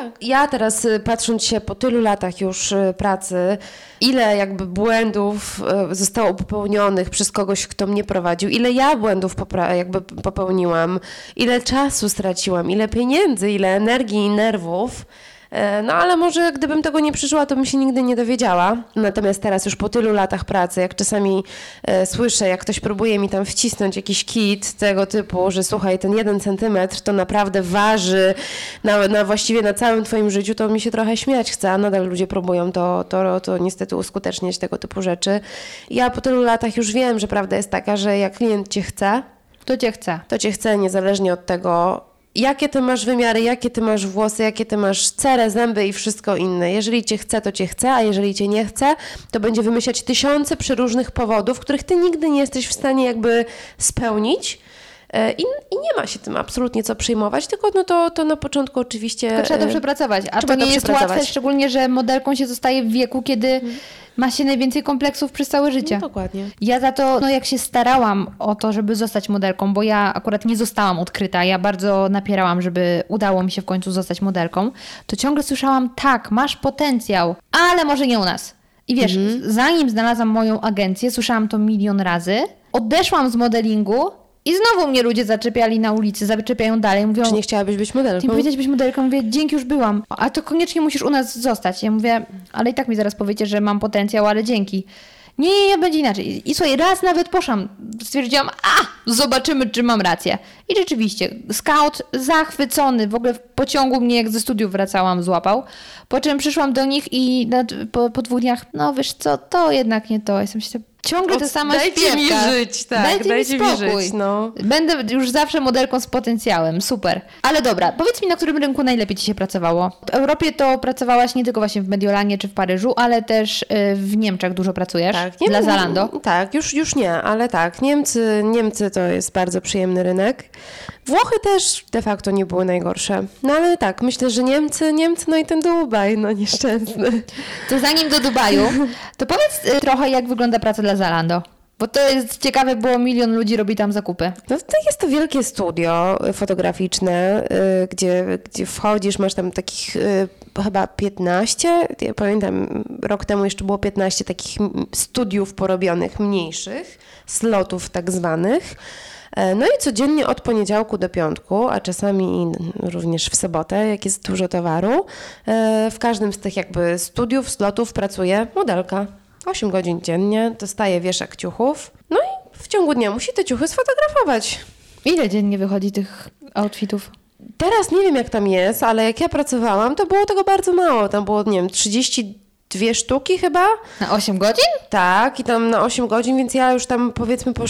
Speaker 1: Tak. Ja teraz y, patrząc się po tylu latach już y, pracy, ile jakby błędów y, zostało popełnionych przez kogoś, kto mnie prowadził, ile ja błędów jakby popełniłam, ile czasu straciłam, ile pieniędzy, ile energii i nerwów. E, No ale może gdybym tego nie przeżyła, to bym się nigdy nie dowiedziała. Natomiast teraz już po tylu latach pracy, jak czasami e, słyszę, jak ktoś próbuje mi tam wcisnąć jakiś kit tego typu, że słuchaj, ten jeden centymetr to naprawdę waży na, na właściwie na całym twoim życiu, to mi się trochę śmiać chce, a nadal ludzie próbują to, to, to niestety uskuteczniać tego typu rzeczy. Ja po tylu latach już wiem, że prawda jest taka, że jak klient cię chce,
Speaker 3: To cię chce.
Speaker 1: to cię chce niezależnie od tego, jakie ty masz wymiary, jakie ty masz włosy, jakie ty masz cerę, zęby i wszystko inne. Jeżeli cię chce, to cię chce, a jeżeli cię nie chce, to będzie wymyślać tysiące przeróżnych powodów, których ty nigdy nie jesteś w stanie jakby spełnić. E, I, I nie ma się tym absolutnie co przejmować, tylko no to, to na początku oczywiście...
Speaker 3: To trzeba to
Speaker 1: e,
Speaker 3: przepracować. A to
Speaker 1: to
Speaker 3: nie jest
Speaker 1: przepracować.
Speaker 3: łatwe, szczególnie, że modelką się zostaje w wieku, kiedy ma się najwięcej kompleksów przez całe życie.
Speaker 1: No, dokładnie.
Speaker 3: Ja za to, no jak się starałam o to, żeby zostać modelką, bo ja akurat nie zostałam odkryta, ja bardzo napierałam, żeby udało mi się w końcu zostać modelką, to ciągle słyszałam, tak, masz potencjał, ale może nie u nas. I wiesz, zanim znalazłam moją agencję, słyszałam to milion razy, odeszłam z modelingu i znowu mnie ludzie zaczepiali na ulicy, zaczepiają dalej, mówią,
Speaker 1: Czy nie chciałabyś być
Speaker 3: ty
Speaker 1: modelką?
Speaker 3: powiedzieć być modelką, mówię, dzięki, już byłam. A to koniecznie musisz u nas zostać. Ja mówię, ale i tak mi zaraz powiecie, że mam potencjał, ale dzięki. Nie, nie, nie, będzie inaczej. I słuchaj, raz nawet poszłam, stwierdziłam, a, zobaczymy, czy mam rację. I rzeczywiście, scout zachwycony, w ogóle w pociągu mnie, jak ze studiów wracałam, złapał. Po czym przyszłam do nich i po, po dwóch dniach, no wiesz co, to jednak nie to. Jestem się, Ciągle
Speaker 1: Od-
Speaker 3: sama
Speaker 1: dajcie
Speaker 3: śpiewka.
Speaker 1: mi żyć, tak,
Speaker 3: Dajcie,
Speaker 1: dajcie
Speaker 3: mi
Speaker 1: mi żyć, no.
Speaker 3: Będę już zawsze modelką z potencjałem, super. Ale dobra, powiedz mi, na którym rynku najlepiej Ci się pracowało? W Europie to pracowałaś nie tylko właśnie w Mediolanie czy w Paryżu, ale też y, w Niemczech dużo pracujesz
Speaker 1: Tak, nie
Speaker 3: dla Zalando.
Speaker 1: Tak, już, już nie, ale tak. Niemcy, Niemcy to jest bardzo przyjemny rynek. Włochy też de facto nie były najgorsze. No ale tak, myślę, że Niemcy, Niemcy, no i ten Dubaj, no nieszczęsny.
Speaker 3: To zanim do Dubaju, to powiedz y, trochę, jak wygląda praca dla Zalando. Bo to jest ciekawe, bo milion ludzi robi tam zakupy.
Speaker 1: No to jest to wielkie studio fotograficzne, y, gdzie, gdzie wchodzisz, masz tam takich y, chyba 15, ja pamiętam rok temu jeszcze było 15 takich studiów porobionych, mniejszych, slotów tak zwanych. E, No i codziennie od poniedziałku do piątku, a czasami również w sobotę, jak jest dużo towaru, e, w każdym z tych jakby studiów, slotów pracuje modelka. 8 godzin dziennie, dostaje wieszak ciuchów, no i w ciągu dnia musi te ciuchy sfotografować.
Speaker 3: Ile dziennie wychodzi tych outfitów?
Speaker 1: Teraz nie wiem jak tam jest, ale jak ja pracowałam, to było tego bardzo mało. Tam było, nie wiem, 32 sztuki chyba.
Speaker 3: Na 8 godzin?
Speaker 1: Tak, i tam na 8 godzin, więc ja już tam powiedzmy po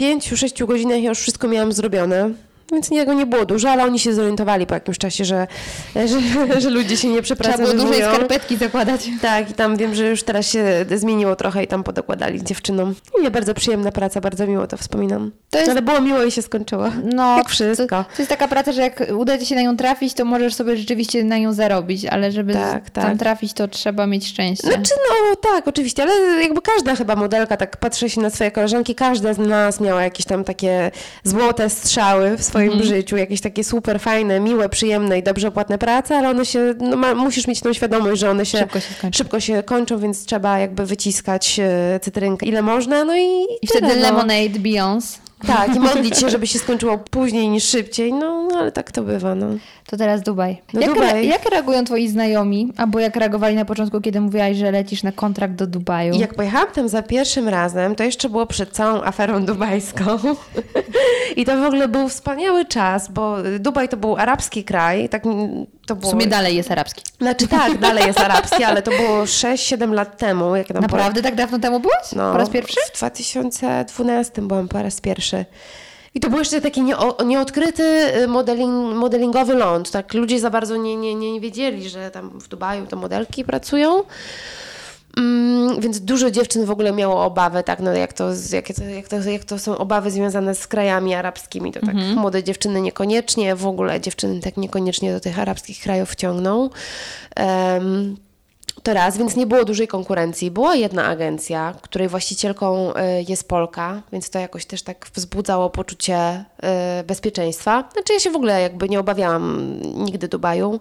Speaker 1: 5-6 godzinach ja już wszystko miałam zrobione. Więc niego nie było dużo, ale oni się zorientowali po jakimś czasie, że, że, że ludzie się nie
Speaker 3: Trzeba
Speaker 1: przepracowują.
Speaker 3: było dłużej skarpetki zakładać.
Speaker 1: Tak, i tam wiem, że już teraz się zmieniło trochę i tam podokładali dziewczynom. I nie, bardzo przyjemna praca, bardzo miło to wspominam.
Speaker 3: To jest-
Speaker 1: Ale było miło i się skończyło.
Speaker 3: No,
Speaker 1: Jak wszystko.
Speaker 3: To, to jest taka praca, że jak uda ci się na nią trafić, to możesz sobie rzeczywiście na nią zarobić, ale żeby
Speaker 1: Tak, tak.
Speaker 3: tam trafić, to trzeba mieć szczęście.
Speaker 1: Znaczy, no tak, oczywiście, ale jakby każda chyba modelka, tak patrzę się na swoje koleżanki, każda z nas miała jakieś tam takie złote strzały w swoim
Speaker 3: Mhm.
Speaker 1: życiu, jakieś takie super fajne, miłe, przyjemne i dobrze płatne prace, ale one się, no ma, musisz mieć tą świadomość, że one się
Speaker 3: Szybko się
Speaker 1: szybko się kończą, więc trzeba jakby wyciskać e, cytrynkę ile można, no i
Speaker 3: I wtedy
Speaker 1: no.
Speaker 3: Lemonade, Beyoncé.
Speaker 1: Tak, i modlić się, żeby się skończyło później niż szybciej, no, no ale tak to bywa, no.
Speaker 3: To teraz Dubaj.
Speaker 1: No
Speaker 3: jak,
Speaker 1: Dubaj.
Speaker 3: jak reagują twoi znajomi, albo jak reagowali na początku, kiedy mówiłaś, że lecisz na kontrakt do Dubaju?
Speaker 1: Jak pojechałam tam za pierwszym razem, to jeszcze było przed całą aferą dubajską. I to w ogóle był wspaniały czas, bo Dubaj to był arabski kraj. Tak, to
Speaker 3: W
Speaker 1: było...
Speaker 3: sumie dalej jest arabski.
Speaker 1: Znaczy tak, dalej jest arabski, ale to było 6-7 lat temu. Jak tam
Speaker 3: Naprawdę tak dawno temu byłaś?
Speaker 1: No,
Speaker 3: Po raz pierwszy?
Speaker 1: W 2012 byłam po raz pierwszy. I to był jeszcze taki nieo, nieodkryty y, modeling, modelingowy ląd. Tak, ludzie za bardzo nie, nie, nie wiedzieli, że tam w Dubaju to modelki pracują. Mm, więc dużo dziewczyn w ogóle miało obawy, tak, no jak to, jakie to, jak, to, jak to są obawy związane z krajami arabskimi, to tak młode dziewczyny niekoniecznie, w ogóle dziewczyny tak niekoniecznie do tych arabskich krajów ciągną. Em, to raz, więc nie było dużej konkurencji. Była jedna agencja, której właścicielką y, jest Polka, więc to jakoś też tak wzbudzało poczucie y, bezpieczeństwa. Znaczy ja się w ogóle jakby nie obawiałam nigdy Dubaju.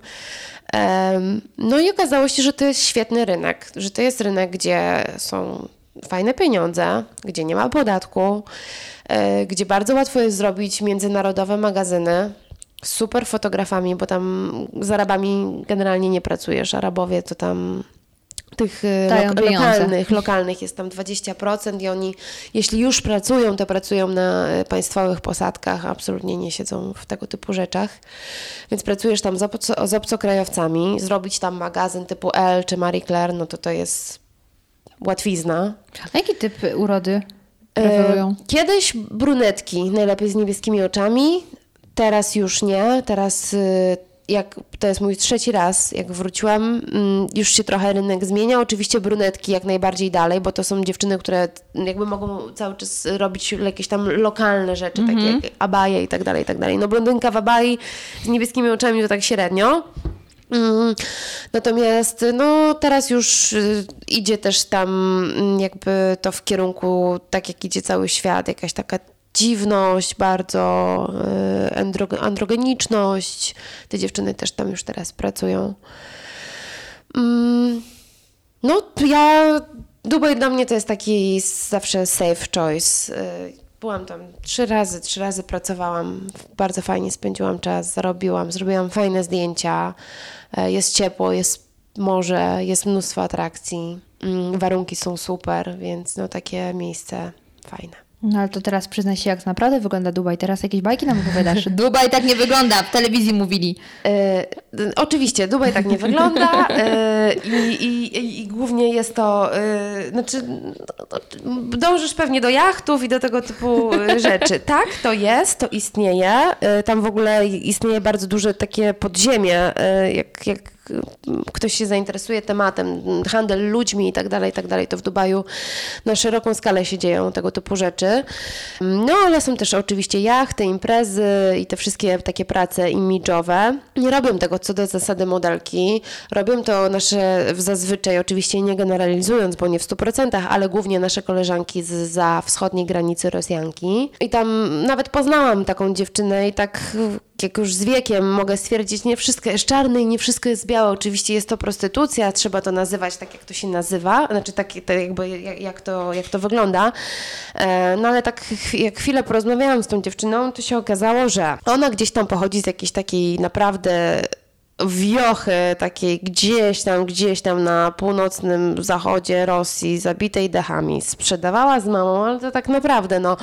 Speaker 1: No i okazało się, że to jest świetny rynek, że to jest rynek, gdzie są fajne pieniądze, gdzie nie ma podatku, y, gdzie bardzo łatwo jest zrobić międzynarodowe magazyny, super fotografami, bo tam z Arabami generalnie nie pracujesz. Arabowie to tam tych e, lo- lokalnych, lokalnych jest tam 20% i oni, jeśli już pracują, to pracują na e, państwowych posadkach, absolutnie nie siedzą w tego typu rzeczach. Więc pracujesz tam z, obco, z obcokrajowcami, zrobić tam magazyn typu Elle czy Marie Claire, no to to jest łatwizna.
Speaker 3: A jaki typ urody
Speaker 1: E,
Speaker 3: preferują?
Speaker 1: Kiedyś brunetki, najlepiej z niebieskimi oczami, teraz już nie. Teraz y, jak to jest mój trzeci raz, jak wróciłam, mm, już się trochę rynek zmienia. Oczywiście brunetki jak najbardziej dalej, bo to są dziewczyny, które jakby mogą cały czas robić jakieś tam lokalne rzeczy, takie jak abaje i tak dalej, i tak dalej. No blondynka w abai z niebieskimi oczami to tak średnio. Mm, Natomiast no, teraz już y, idzie też tam mm, jakby to w kierunku, tak jak idzie cały świat, jakaś taka dziwność, bardzo y, andro, androgeniczność. Te dziewczyny też tam już teraz pracują. Mm, No, ja. Dubaj dla mnie to jest taki zawsze safe choice. Y, Byłam tam trzy razy, trzy razy pracowałam, bardzo fajnie spędziłam czas, zarobiłam, zrobiłam fajne zdjęcia, y, jest ciepło, jest morze, jest mnóstwo atrakcji, mm, warunki są super, więc no takie miejsce fajne.
Speaker 3: No ale to teraz przyznaj się, jak naprawdę wygląda Dubaj. Teraz jakieś bajki nam opowiadasz. Dubaj tak nie wygląda, w telewizji mówili.
Speaker 1: E, oczywiście, Dubaj tak nie wygląda e, i, i, i głównie jest to, e, znaczy no, dążysz pewnie do jachtów i do tego typu rzeczy. Tak, to jest, to istnieje. Tam w ogóle istnieje bardzo duże takie podziemie, jak, jak ktoś się zainteresuje tematem, handel ludźmi i tak dalej, i tak dalej, to w Dubaju na szeroką skalę się dzieją tego typu rzeczy. No ale są też oczywiście jachty, imprezy i te wszystkie takie prace imidżowe. Nie robią tego co do zasady modelki. Robią to nasze zazwyczaj, oczywiście nie generalizując, bo nie w 100%, ale głównie nasze koleżanki z za wschodniej granicy Rosjanki. I tam nawet poznałam taką dziewczynę i tak jak już z wiekiem mogę stwierdzić, nie wszystko jest czarne i nie wszystko jest białe. Oczywiście jest to prostytucja, trzeba to nazywać tak, jak to się nazywa, znaczy tak, tak jakby jak, jak, to, jak to wygląda. E, no ale tak jak chwilę porozmawiałam z tą dziewczyną, to się okazało, że ona gdzieś tam pochodzi z jakiejś takiej naprawdę wiochy takiej gdzieś tam, gdzieś tam na północnym zachodzie Rosji, zabitej dechami. Sprzedawała z mamą, ale to tak naprawdę, no,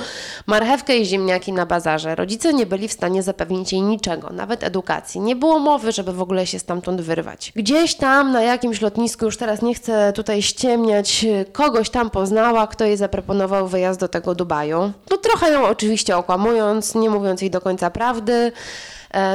Speaker 1: marchewkę i ziemniaki na bazarze. Rodzice nie byli w stanie zapewnić jej niczego, nawet edukacji. Nie było mowy, żeby w ogóle się stamtąd wyrwać. Gdzieś tam na jakimś lotnisku, już teraz nie chcę tutaj ściemniać, kogoś tam poznała, kto jej zaproponował wyjazd do tego Dubaju. No trochę ją oczywiście okłamując, nie mówiąc jej do końca prawdy,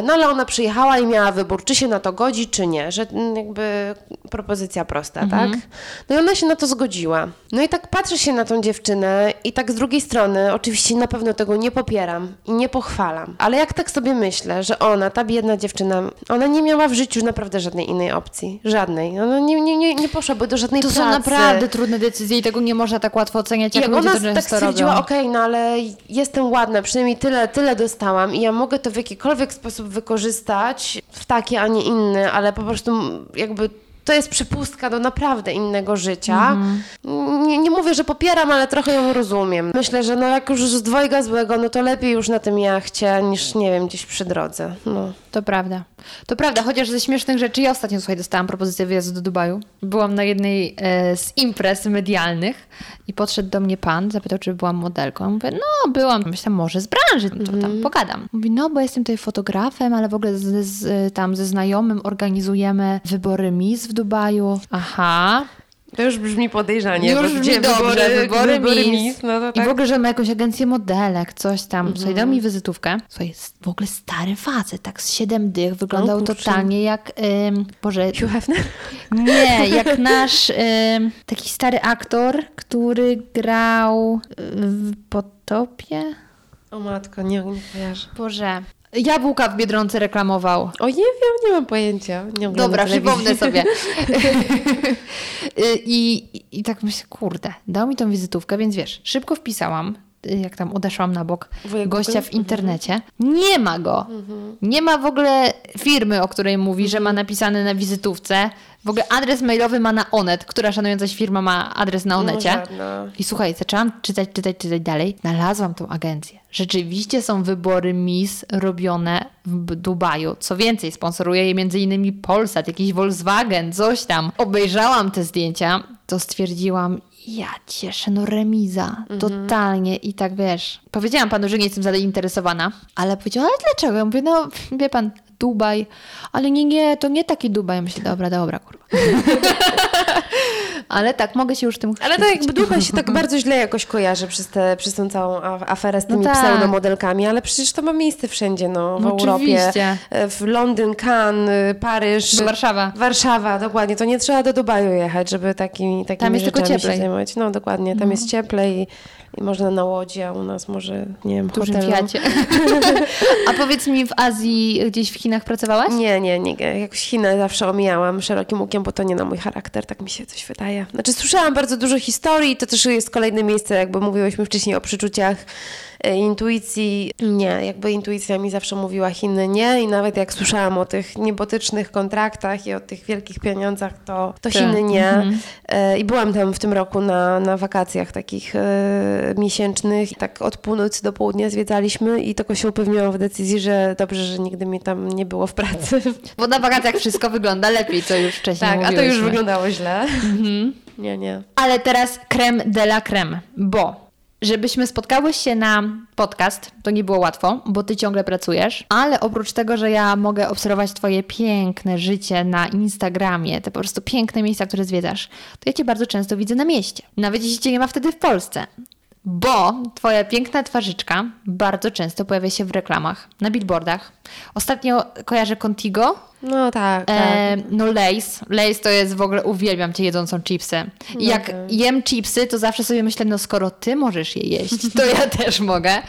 Speaker 1: no ale ona przyjechała i miała wybór, czy się na to godzi, czy nie, że mm, jakby propozycja prosta,
Speaker 3: Mhm.
Speaker 1: tak? No i ona się na to zgodziła. No i tak patrzę się na tą dziewczynę i tak z drugiej strony, oczywiście na pewno tego nie popieram i nie pochwalam, ale jak tak sobie myślę, że ona, ta biedna dziewczyna, ona nie miała w życiu naprawdę żadnej innej opcji, żadnej. Ona nie, nie, nie, nie poszłaby do żadnej
Speaker 3: To
Speaker 1: pracy.
Speaker 3: są naprawdę trudne decyzje i tego nie można tak łatwo oceniać, jak
Speaker 1: jak
Speaker 3: ludzie
Speaker 1: ona
Speaker 3: to
Speaker 1: tak stwierdziła, okej, no ale jestem ładna, przynajmniej tyle, tyle dostałam i ja mogę to w jakikolwiek sposób wykorzystać, w taki, a nie inny, ale po prostu jakby to jest przepustka do naprawdę innego życia. Nie, nie mówię, że popieram, ale trochę ją rozumiem. Myślę, że no jak już z dwojga złego, no to lepiej już na tym jachcie, niż nie wiem, gdzieś przy drodze. No.
Speaker 3: To prawda. To prawda, chociaż ze śmiesznych rzeczy ja ostatnio, słuchaj, dostałam propozycję wyjazdu do Dubaju. Byłam na jednej e, z imprez medialnych i podszedł do mnie pan, zapytał, czy byłam modelką. Ja mówię, no byłam, myślałam, może z branży, to tam pogadam. Mówi, no bo jestem tutaj fotografem, ale w ogóle z, z, tam ze znajomym organizujemy wybory Miss w Dubaju. Aha,
Speaker 1: To już brzmi podejrzanie.
Speaker 3: już
Speaker 1: bo
Speaker 3: brzmi
Speaker 1: gdzie
Speaker 3: dobrze, wybory, Miss.
Speaker 1: Miss, no to
Speaker 3: I
Speaker 1: tak.
Speaker 3: w ogóle, że ma jakąś agencję modelek, coś tam. Słuchaj, dał mi wizytówkę. Słuchaj, w ogóle stary facet, tak z siedem dych, wyglądał
Speaker 1: O kurczę.
Speaker 3: totalnie jak, ym, Boże,
Speaker 1: Hugh Hefner?
Speaker 3: nie, jak nasz ym, taki stary aktor, który grał w Potopie.
Speaker 1: O matko, nie, nie kojarzę.
Speaker 3: Boże, jabłka w Biedronce reklamował.
Speaker 1: O nie wiem, nie mam pojęcia. Nie
Speaker 3: Dobra, przypomnę sobie. Y, I, i, tak myślę, kurde, dał mi tą wizytówkę, więc wiesz, szybko wpisałam, jak tam odeszłam na bok
Speaker 1: Wujek
Speaker 3: gościa w internecie. Nie ma go. Nie ma w ogóle firmy, o której mówi, że ma napisane na wizytówce. W ogóle adres mailowy ma na Onet, która szanująca się firma ma adres na Onecie.
Speaker 1: żadna.
Speaker 3: I słuchaj, zaczęłam czytać, czytać, czytać dalej. Znalazłam tą agencję. Rzeczywiście są wybory Miss robione w Dubaju. Co więcej, sponsoruje je m.in. Polsat, jakiś Volkswagen, coś tam. Obejrzałam te zdjęcia, to stwierdziłam, ja cieszę, no remiza, totalnie. I tak wiesz, powiedziałam panu, że nie jestem zainteresowana, ale powiedział, ale dlaczego? Ja mówię, no wie pan, Dubaj, ale nie, nie, to nie taki Dubaj. Ja myślę, dobra, dobra, kurwa. ale tak, mogę się już tym
Speaker 1: Ale to
Speaker 3: chwycić.
Speaker 1: jakby Dubaj się tak bardzo źle jakoś kojarzy przez, te, przez tą całą aferę z tymi
Speaker 3: tak.
Speaker 1: pseudomodelkami, ale przecież to ma miejsce wszędzie, no, w
Speaker 3: No
Speaker 1: Europie.
Speaker 3: oczywiście.
Speaker 1: E, W Londyn, Cannes, y, Paryż.
Speaker 3: Warszawa.
Speaker 1: Warszawa, dokładnie. To nie trzeba do Dubaju jechać, żeby takimi, takimi
Speaker 3: Tam jest tylko
Speaker 1: rzeczami
Speaker 3: cieplej.
Speaker 1: się zajmować. No dokładnie, tam jest cieplej i można na łodzi, a u nas może, nie wiem,
Speaker 3: w dużym
Speaker 1: hotelu.
Speaker 3: Fiacie. A powiedz mi, w Azji, gdzieś w Chinach pracowałaś?
Speaker 1: Nie, nie, nie. Jakoś Chiny zawsze omijałam szerokim łukiem, bo to nie na mój charakter, tak mi się coś wydaje. Znaczy słyszałam bardzo dużo historii, to też jest kolejne miejsce, jakby mówiłyśmy wcześniej o przeczuciach, e, intuicji. Nie, jakby intuicja mi zawsze mówiła Chiny nie i nawet jak słyszałam o tych niebotycznych kontraktach i o tych wielkich pieniądzach, to, to
Speaker 3: Tak.
Speaker 1: Chiny nie.
Speaker 3: Mhm.
Speaker 1: E, I byłam tam w tym roku na, na wakacjach takich e, miesięcznych. Tak od północy do południa zwiedzaliśmy i tylko się upewniłam w decyzji, że dobrze, że nigdy mnie tam nie było w pracy.
Speaker 3: Bo na wakacjach wszystko wygląda lepiej, co już wcześniej
Speaker 1: Tak, a to już
Speaker 3: mówiłyśmy.
Speaker 1: wyglądało źle. Nie, nie.
Speaker 3: Ale teraz creme de la creme, bo żebyśmy spotkały się na podcast. To nie było łatwo, bo ty ciągle pracujesz, ale oprócz tego, że ja mogę obserwować twoje piękne życie na Instagramie, te po prostu piękne miejsca, które zwiedzasz, to ja cię bardzo często widzę na mieście. Nawet jeśli cię nie ma wtedy w Polsce. Bo twoja piękna twarzyczka bardzo często pojawia się w reklamach, na billboardach. Ostatnio kojarzę Contigo,
Speaker 1: No tak, tak.
Speaker 3: E, no Lays. Lays to jest w ogóle, uwielbiam cię jedzącą chipsy. I jak
Speaker 1: tak.
Speaker 3: jem chipsy, to zawsze sobie myślę, no skoro ty możesz je jeść, to ja też mogę.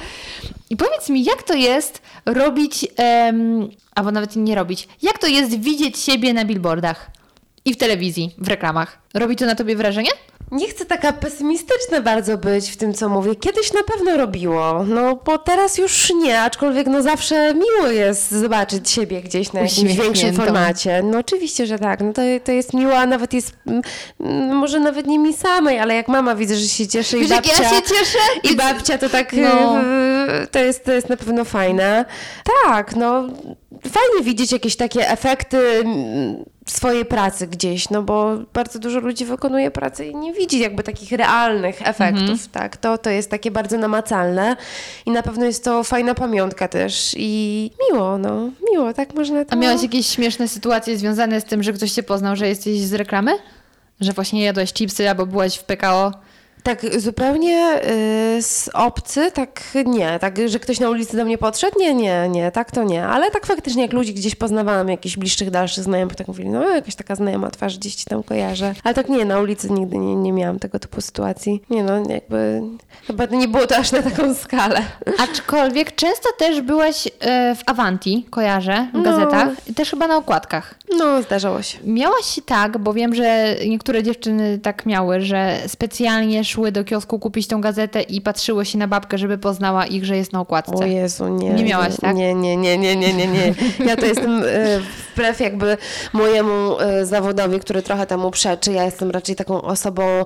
Speaker 3: I powiedz mi, jak to jest robić, em, albo nawet nie robić, jak to jest widzieć siebie na billboardach i w telewizji, w reklamach? Robi to na tobie wrażenie?
Speaker 1: Nie chcę taka pesymistyczna bardzo być w tym, co mówię. Kiedyś na pewno robiło, no bo teraz już nie, aczkolwiek no zawsze miło jest zobaczyć siebie gdzieś na jakimś większym formacie. No oczywiście, że tak, no to, to jest miło, a nawet jest, mm, może nawet nie mi samej, ale jak mama widzę, że się cieszy i
Speaker 3: Wiesz, jak
Speaker 1: babcia...
Speaker 3: ja się cieszę?
Speaker 1: I babcia to tak,
Speaker 3: No.
Speaker 1: e, to, jest, to jest na pewno fajne. Tak, no fajnie widzieć jakieś takie efekty mm, swojej pracy gdzieś, no bo bardzo dużo ludzi wykonuje pracę i nie widzi jakby takich realnych efektów,
Speaker 3: Mhm.
Speaker 1: tak. To, to jest takie bardzo namacalne i na pewno jest to fajna pamiątka też i miło, no, miło, tak można to...
Speaker 3: A miałaś jakieś śmieszne sytuacje związane z tym, że ktoś cię poznał, że jesteś z reklamy? Że właśnie jadłaś chipsy albo byłaś w PKO?
Speaker 1: Tak zupełnie y, z obcy, tak nie, tak, że ktoś na ulicy do mnie podszedł, nie, nie, nie, tak to nie, ale tak faktycznie jak ludzi gdzieś poznawałam, jakichś bliższych, dalszych znajomych, tak mówili, no jakaś taka znajoma twarz gdzieś ci tam kojarzę, ale tak nie, na ulicy nigdy nie, nie miałam tego typu sytuacji, nie no, jakby, chyba nie było to aż na taką skalę.
Speaker 3: Aczkolwiek często też byłaś e, w Avanti, kojarzę, w
Speaker 1: No.
Speaker 3: gazetach, też chyba na okładkach.
Speaker 1: No, zdarzało się.
Speaker 3: Miałaś tak, bo wiem, że niektóre dziewczyny tak miały, że specjalnie szły do kiosku kupić tą gazetę i patrzyły się na babkę, żeby poznała ich, że jest na okładce.
Speaker 1: O Jezu, nie.
Speaker 3: Nie miałaś, tak?
Speaker 1: Nie, nie, nie, nie, nie, nie, nie. Ja to jestem e, wbrew jakby mojemu e, zawodowi, który trochę temu przeczy. Ja jestem raczej taką osobą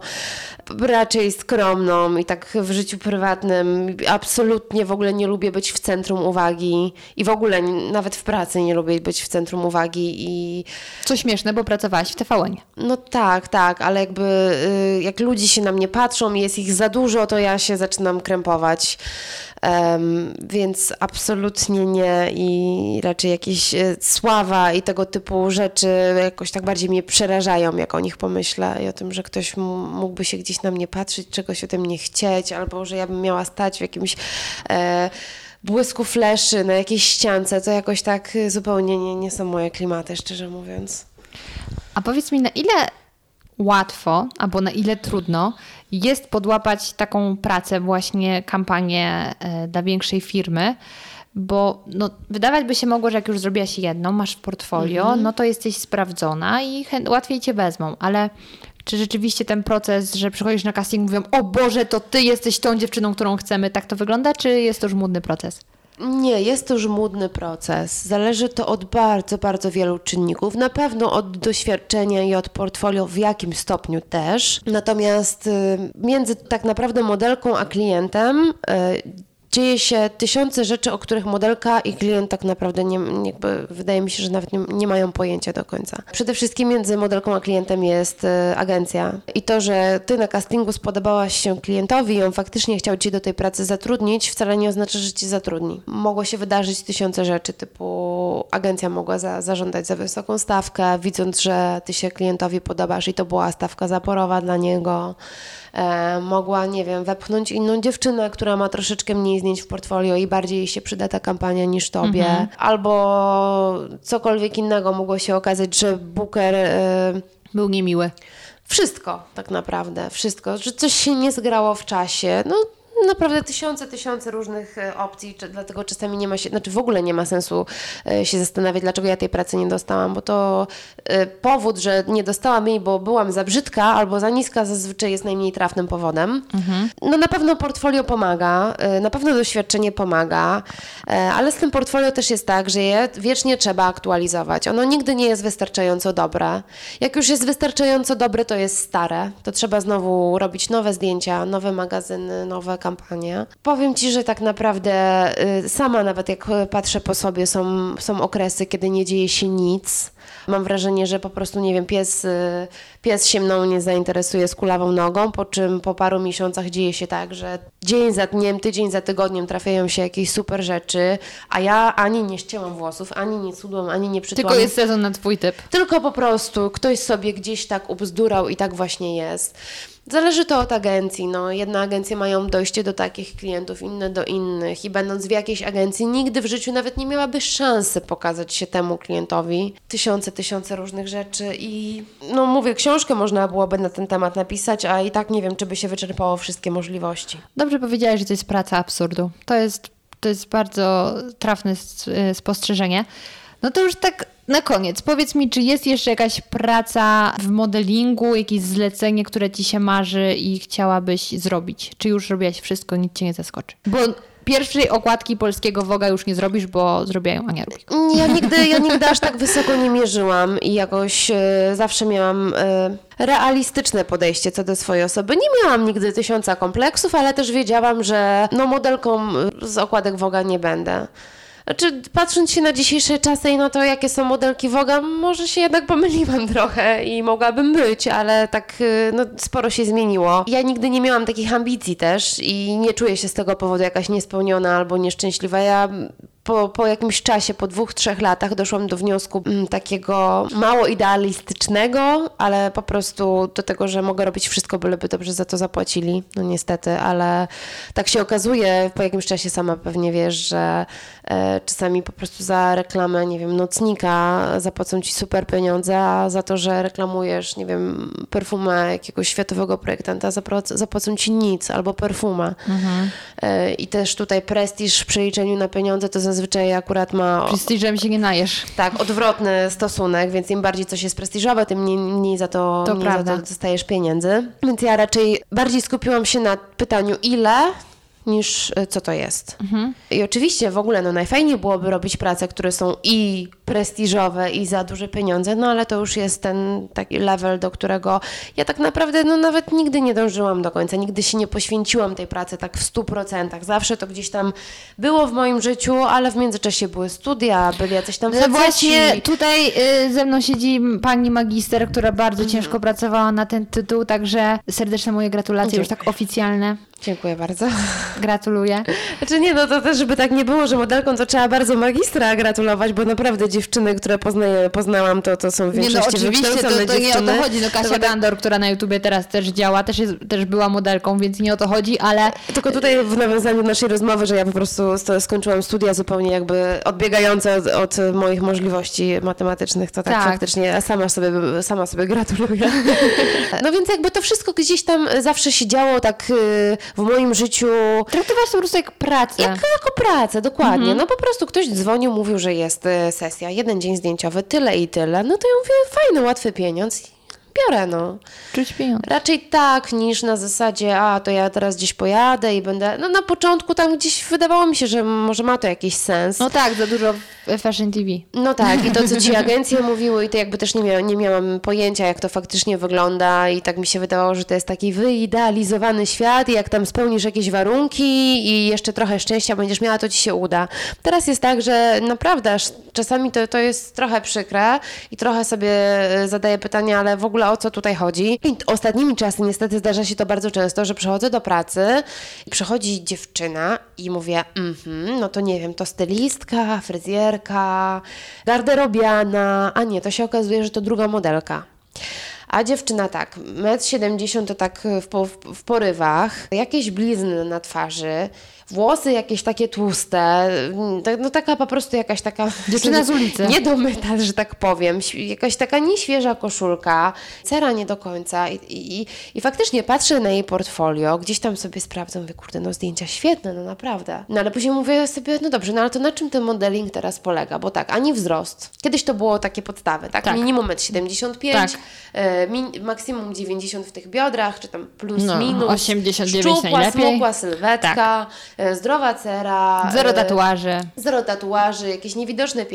Speaker 1: raczej skromną i tak w życiu prywatnym absolutnie w ogóle nie lubię być w centrum uwagi i w ogóle nawet w pracy nie lubię być w centrum uwagi i
Speaker 3: Co śmieszne, bo pracowałaś w TVN.
Speaker 1: no tak, tak, ale jakby y, jak ludzie się na mnie patrzą i jest ich za dużo, to ja się zaczynam krępować. Em, więc absolutnie nie i raczej jakieś e, sława i tego typu rzeczy jakoś tak bardziej mnie przerażają, jak o nich pomyślę i o tym, że ktoś mógłby się gdzieś na mnie patrzeć, czegoś ode mnie chcieć, albo że ja bym miała stać w jakimś e, błysku fleszy na jakiejś ściance, to jakoś tak e, zupełnie nie, nie są moje klimaty, szczerze mówiąc.
Speaker 3: A powiedz mi, na ile łatwo, albo na ile trudno jest podłapać taką pracę, właśnie kampanię e, dla większej firmy, bo no, wydawać by się mogło, że jak już zrobiłaś jedną, masz w portfolio, no to jesteś sprawdzona i łatwiej cię wezmą, ale czy rzeczywiście ten proces, że przychodzisz na casting mówią, o Boże, to ty jesteś tą dziewczyną, którą chcemy, tak to wygląda, czy jest to już młodny proces?
Speaker 1: Nie, jest to już proces. Zależy to od bardzo, bardzo wielu czynników. Na pewno od doświadczenia i od portfolio w jakim stopniu też. Natomiast y, między tak naprawdę modelką a klientem y, dzieje się tysiące rzeczy, o których modelka i klient tak naprawdę nie, jakby wydaje mi się, że nawet nie, nie mają pojęcia do końca. Przede wszystkim między modelką a klientem jest y, agencja i to, że ty na castingu spodobałaś się klientowi i on faktycznie chciał cię do tej pracy zatrudnić, wcale nie oznacza, że cię zatrudni. Mogło się wydarzyć tysiące rzeczy, typu agencja mogła za, zażądać za wysoką stawkę, widząc, że ty się klientowi podobasz i to była stawka zaporowa dla niego mogła, nie wiem, wepchnąć inną dziewczynę, która ma troszeczkę mniej zdjęć w portfolio i bardziej jej się przyda ta kampania niż tobie. Albo cokolwiek innego mogło się okazać, że Booker... E,
Speaker 3: Był niemiły.
Speaker 1: wszystko tak naprawdę, wszystko, że coś się nie zgrało w czasie. No naprawdę tysiące, tysiące różnych e, opcji, czy, dlatego czasami nie ma się, znaczy w ogóle nie ma sensu e, się zastanawiać, dlaczego ja tej pracy nie dostałam, bo to e, powód, że nie dostałam jej, bo byłam za brzydka albo za niska zazwyczaj jest najmniej trafnym powodem. No na pewno portfolio pomaga, na pewno doświadczenie pomaga, ale z tym portfolio też jest tak, że je wiecznie trzeba aktualizować. Ono nigdy nie jest wystarczająco dobre. Jak już jest wystarczająco dobre, to jest stare. To trzeba znowu robić nowe zdjęcia, nowe magazyny, nowe Powiem Ci, że tak naprawdę y, sama nawet jak y, patrzę po sobie, są, są okresy, kiedy nie dzieje się nic. Mam wrażenie, że po prostu, nie wiem, pies, y, pies się mną nie zainteresuje z kulawą nogą, po czym po paru miesiącach dzieje się tak, że dzień za dniem, tydzień za tygodniem trafiają się jakieś super rzeczy, a ja ani nie ścięłam włosów, ani nie cudłam, ani nie przytłam.
Speaker 3: Tylko jest sezon na twój typ.
Speaker 1: Tylko po prostu ktoś sobie gdzieś tak ubzdurał i tak właśnie jest. Zależy to od agencji. No, jedne agencje mają dojście do takich klientów, inne do innych. I będąc w jakiejś agencji, nigdy w życiu nawet nie miałaby szansy pokazać się temu klientowi. Tysiące, tysiące różnych rzeczy. I no mówię, książkę można byłoby na ten temat napisać, a i tak nie wiem, czy by się wyczerpało wszystkie możliwości.
Speaker 3: Dobrze powiedziałeś, że to jest praca absurdu. To jest, to jest bardzo trafne y, spostrzeżenie. No to już tak na koniec. Powiedz mi, czy jest jeszcze jakaś praca w modelingu, jakieś zlecenie, które ci się marzy i chciałabyś zrobić? Czy już robiłaś wszystko, nic cię nie zaskoczy? Bo pierwszej okładki polskiego Woga już nie zrobisz, bo zrobiła ją Ania Rubik.
Speaker 1: Ja nigdy, ja nigdy aż tak wysoko nie mierzyłam i jakoś e, zawsze miałam e, realistyczne podejście co do swojej osoby. Nie miałam nigdy tysiąca kompleksów, ale też wiedziałam, że no modelką z okładek Woga nie będę. Znaczy, patrząc się na dzisiejsze czasy i na to, jakie są modelki Woga, może się jednak pomyliłam trochę i mogłabym być, ale tak y, no, sporo się zmieniło. Ja nigdy nie miałam takich ambicji też i nie czuję się z tego powodu jakaś niespełniona albo nieszczęśliwa. Ja po, po jakimś czasie, po dwóch, trzech latach doszłam do wniosku mm, takiego mało idealistycznego, ale po prostu do tego, że mogę robić wszystko, byleby dobrze za to zapłacili. No niestety, ale tak się okazuje, po jakimś czasie sama pewnie wiesz, że czasami po prostu za reklamę, nie wiem, nocnika zapłacą ci super pieniądze, a za to, że reklamujesz, nie wiem, perfumę jakiegoś światowego projektanta, zapłac- zapłacą ci nic albo perfumę. E, I też tutaj prestiż w przeliczeniu na pieniądze to zazwyczaj akurat ma
Speaker 3: Prestiżem się nie najesz.
Speaker 1: tak, odwrotny stosunek, więc im bardziej coś jest prestiżowe, tym mniej, mniej, za, to,
Speaker 3: To
Speaker 1: mniej za to dostajesz pieniędzy. Więc ja raczej bardziej skupiłam się na pytaniu ile niż y, co to jest. I oczywiście w ogóle no, najfajniej byłoby robić prace, które są i prestiżowe i za duże pieniądze, no ale to już jest ten taki level, do którego ja tak naprawdę no, nawet nigdy nie dążyłam do końca, nigdy się nie poświęciłam tej pracy tak w stu procentach. Zawsze to gdzieś tam było w moim życiu, ale w międzyczasie były studia, byli jacyś tam
Speaker 3: No
Speaker 1: faceci.
Speaker 3: właśnie tutaj y, ze mną siedzi pani magister, która bardzo ciężko pracowała na ten tytuł, także serdeczne moje gratulacje, już tak oficjalne.
Speaker 1: Dziękuję bardzo.
Speaker 3: Gratuluję.
Speaker 1: Znaczy nie, no to też, żeby tak nie było, że modelką to trzeba bardzo magistra gratulować, bo naprawdę dziewczyny, które poznaję, poznałam, to, to są w
Speaker 3: Nie no
Speaker 1: większości
Speaker 3: oczywiście, to, to nie o
Speaker 1: dziewczyny.
Speaker 3: to chodzi. No Kasia
Speaker 1: tak-
Speaker 3: Gandor, która na YouTubie teraz też działa, też, jest, też była modelką, więc nie o to chodzi, ale
Speaker 1: Tylko tutaj w nawiązaniu do naszej rozmowy, że ja po prostu skończyłam studia zupełnie jakby odbiegające od, od moich możliwości matematycznych, to tak,
Speaker 3: Tak.
Speaker 1: faktycznie sama sobie, sama sobie gratuluję. No więc jakby to wszystko gdzieś tam zawsze się działo tak y, w moim życiu
Speaker 3: traktowałaś to po prostu jak pracę.
Speaker 1: Jak, jako pracę, dokładnie.
Speaker 3: Mhm.
Speaker 1: No po prostu ktoś dzwonił, mówił, że jest e, sesja, jeden dzień zdjęciowy, tyle i tyle. No to ja mówię, fajny, łatwy pieniądz. Biorę, no.
Speaker 3: Czuć pieniądze.
Speaker 1: Raczej tak, niż na zasadzie, a to ja teraz gdzieś pojadę i będę. No na początku tam gdzieś wydawało mi się, że może ma to jakiś sens.
Speaker 3: No tak, za dużo Fashion TV.
Speaker 1: No tak, i to, co ci agencje mówiły, i to jakby też nie, mia nie miałam pojęcia, jak to faktycznie wygląda, i tak mi się wydawało, że to jest taki wyidealizowany świat, i jak tam spełnisz jakieś warunki i jeszcze trochę szczęścia będziesz miała, to ci się uda. Teraz jest tak, że naprawdę czasami to, to jest trochę przykre i trochę sobie e, zadaję pytania, ale w ogóle o co tutaj chodzi. I ostatnimi czasy niestety zdarza się to bardzo często, że przychodzę do pracy i przychodzi dziewczyna i mówię, mhm, no to nie wiem, to stylistka, fryzjerka, garderobiana, a nie, to się okazuje, że to druga modelka. A dziewczyna tak, 1,70 m to tak w, w porywach, jakieś blizny na twarzy, włosy jakieś takie tłuste, mm, tak- no taka po prostu jakaś taka...
Speaker 3: Dziewczyna z ulicy.
Speaker 1: Niedomyta, że tak powiem, jakaś taka nieświeża koszulka, cera nie do końca i, i, i faktycznie patrzę na jej portfolio, gdzieś tam sobie sprawdzam, mówię, kurde, no zdjęcia świetne, no naprawdę. No ale później mówię sobie, no dobrze, no ale to na czym ten modeling teraz polega? Bo tak, ani wzrost. Kiedyś to było takie podstawy, tak?
Speaker 3: Tak.
Speaker 1: Minimum 1,75
Speaker 3: Tak.
Speaker 1: e, min, maksimum 90 w tych biodrach, czy tam plus
Speaker 3: No,
Speaker 1: minus.
Speaker 3: 89
Speaker 1: Szczupła,
Speaker 3: najlepiej. Tak.
Speaker 1: smukła sylwetka, e, zdrowa cera.
Speaker 3: Zero
Speaker 1: e,
Speaker 3: tatuaży.
Speaker 1: Zero tatuaży, jakieś niewidoczne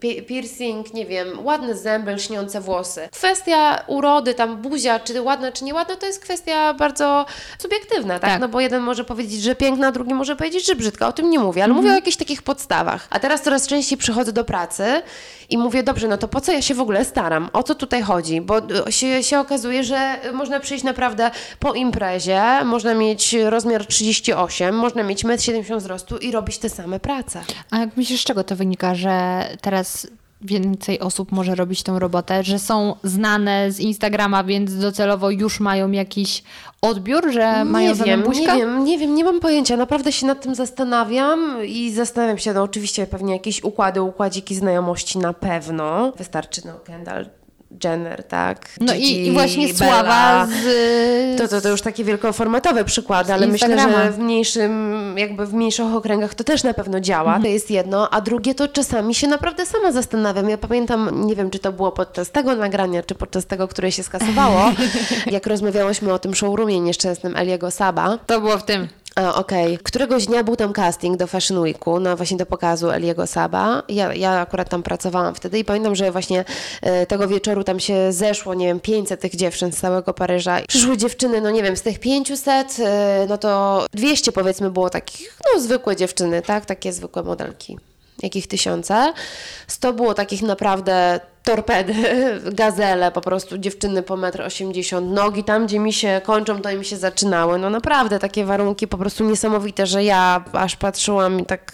Speaker 1: pi- piercing, nie wiem, ładne zęby, lśniące włosy. Kwestia urody, tam buzia, czy ładna, czy nieładna, to jest kwestia bardzo subiektywna, tak?
Speaker 3: Tak.
Speaker 1: No bo jeden może powiedzieć, że piękna, drugi może powiedzieć, że brzydka. O tym nie mówię, ale mówię o jakichś takich podstawach. A teraz coraz częściej przychodzę do pracy i mówię, dobrze, no to po co ja się w ogóle staram? O co tutaj chodzi? Bo się, się okazuje, że można przyjść naprawdę po imprezie, można mieć rozmiar 38, można mieć 1,70 m wzrostu i robić te same prace.
Speaker 3: A jak myślisz, z czego to wynika, że teraz więcej osób może robić tą robotę, że są znane z Instagrama, więc docelowo już mają jakiś odbiór, że mają
Speaker 1: nie
Speaker 3: za
Speaker 1: wiem, nie wiem, nie wiem, nie mam pojęcia. Naprawdę się nad tym zastanawiam i zastanawiam się, no oczywiście pewnie jakieś układy, układziki znajomości na pewno. Wystarczy, no Kendall Jenner, tak?
Speaker 3: No
Speaker 1: Gigi,
Speaker 3: i, i właśnie
Speaker 1: Bella.
Speaker 3: sława z...
Speaker 1: To, to, to już takie wielkoformatowe przykłady, ale myślę, że w mniejszym, jakby w mniejszych okręgach to też na pewno działa.
Speaker 3: Mhm.
Speaker 1: To jest jedno, a drugie to czasami się naprawdę sama zastanawiam. Ja pamiętam, nie wiem, czy to było podczas tego nagrania, czy podczas tego, które się skasowało, jak rozmawiałyśmy o tym showroomie nieszczęsnym Eliego Saba.
Speaker 3: To było w tym.
Speaker 1: A, Okej. Któregoś dnia był tam casting do Fashion Weeku, na właśnie do pokazu Eliego Saba. Ja, ja akurat tam pracowałam wtedy i pamiętam, że właśnie e, tego wieczoru tam się zeszło, nie wiem, 500 tych dziewczyn z całego Paryża. Przyszły dziewczyny, no nie wiem, z tych 500, e, no to 200 powiedzmy było takich, no zwykłe dziewczyny, tak? Takie zwykłe modelki. Jakich tysiące. 100 było takich naprawdę torpedy, gazele, po prostu dziewczyny po 1,80 m, nogi tam, gdzie mi się kończą, to im się zaczynały. No naprawdę takie warunki po prostu niesamowite, że ja aż patrzyłam i tak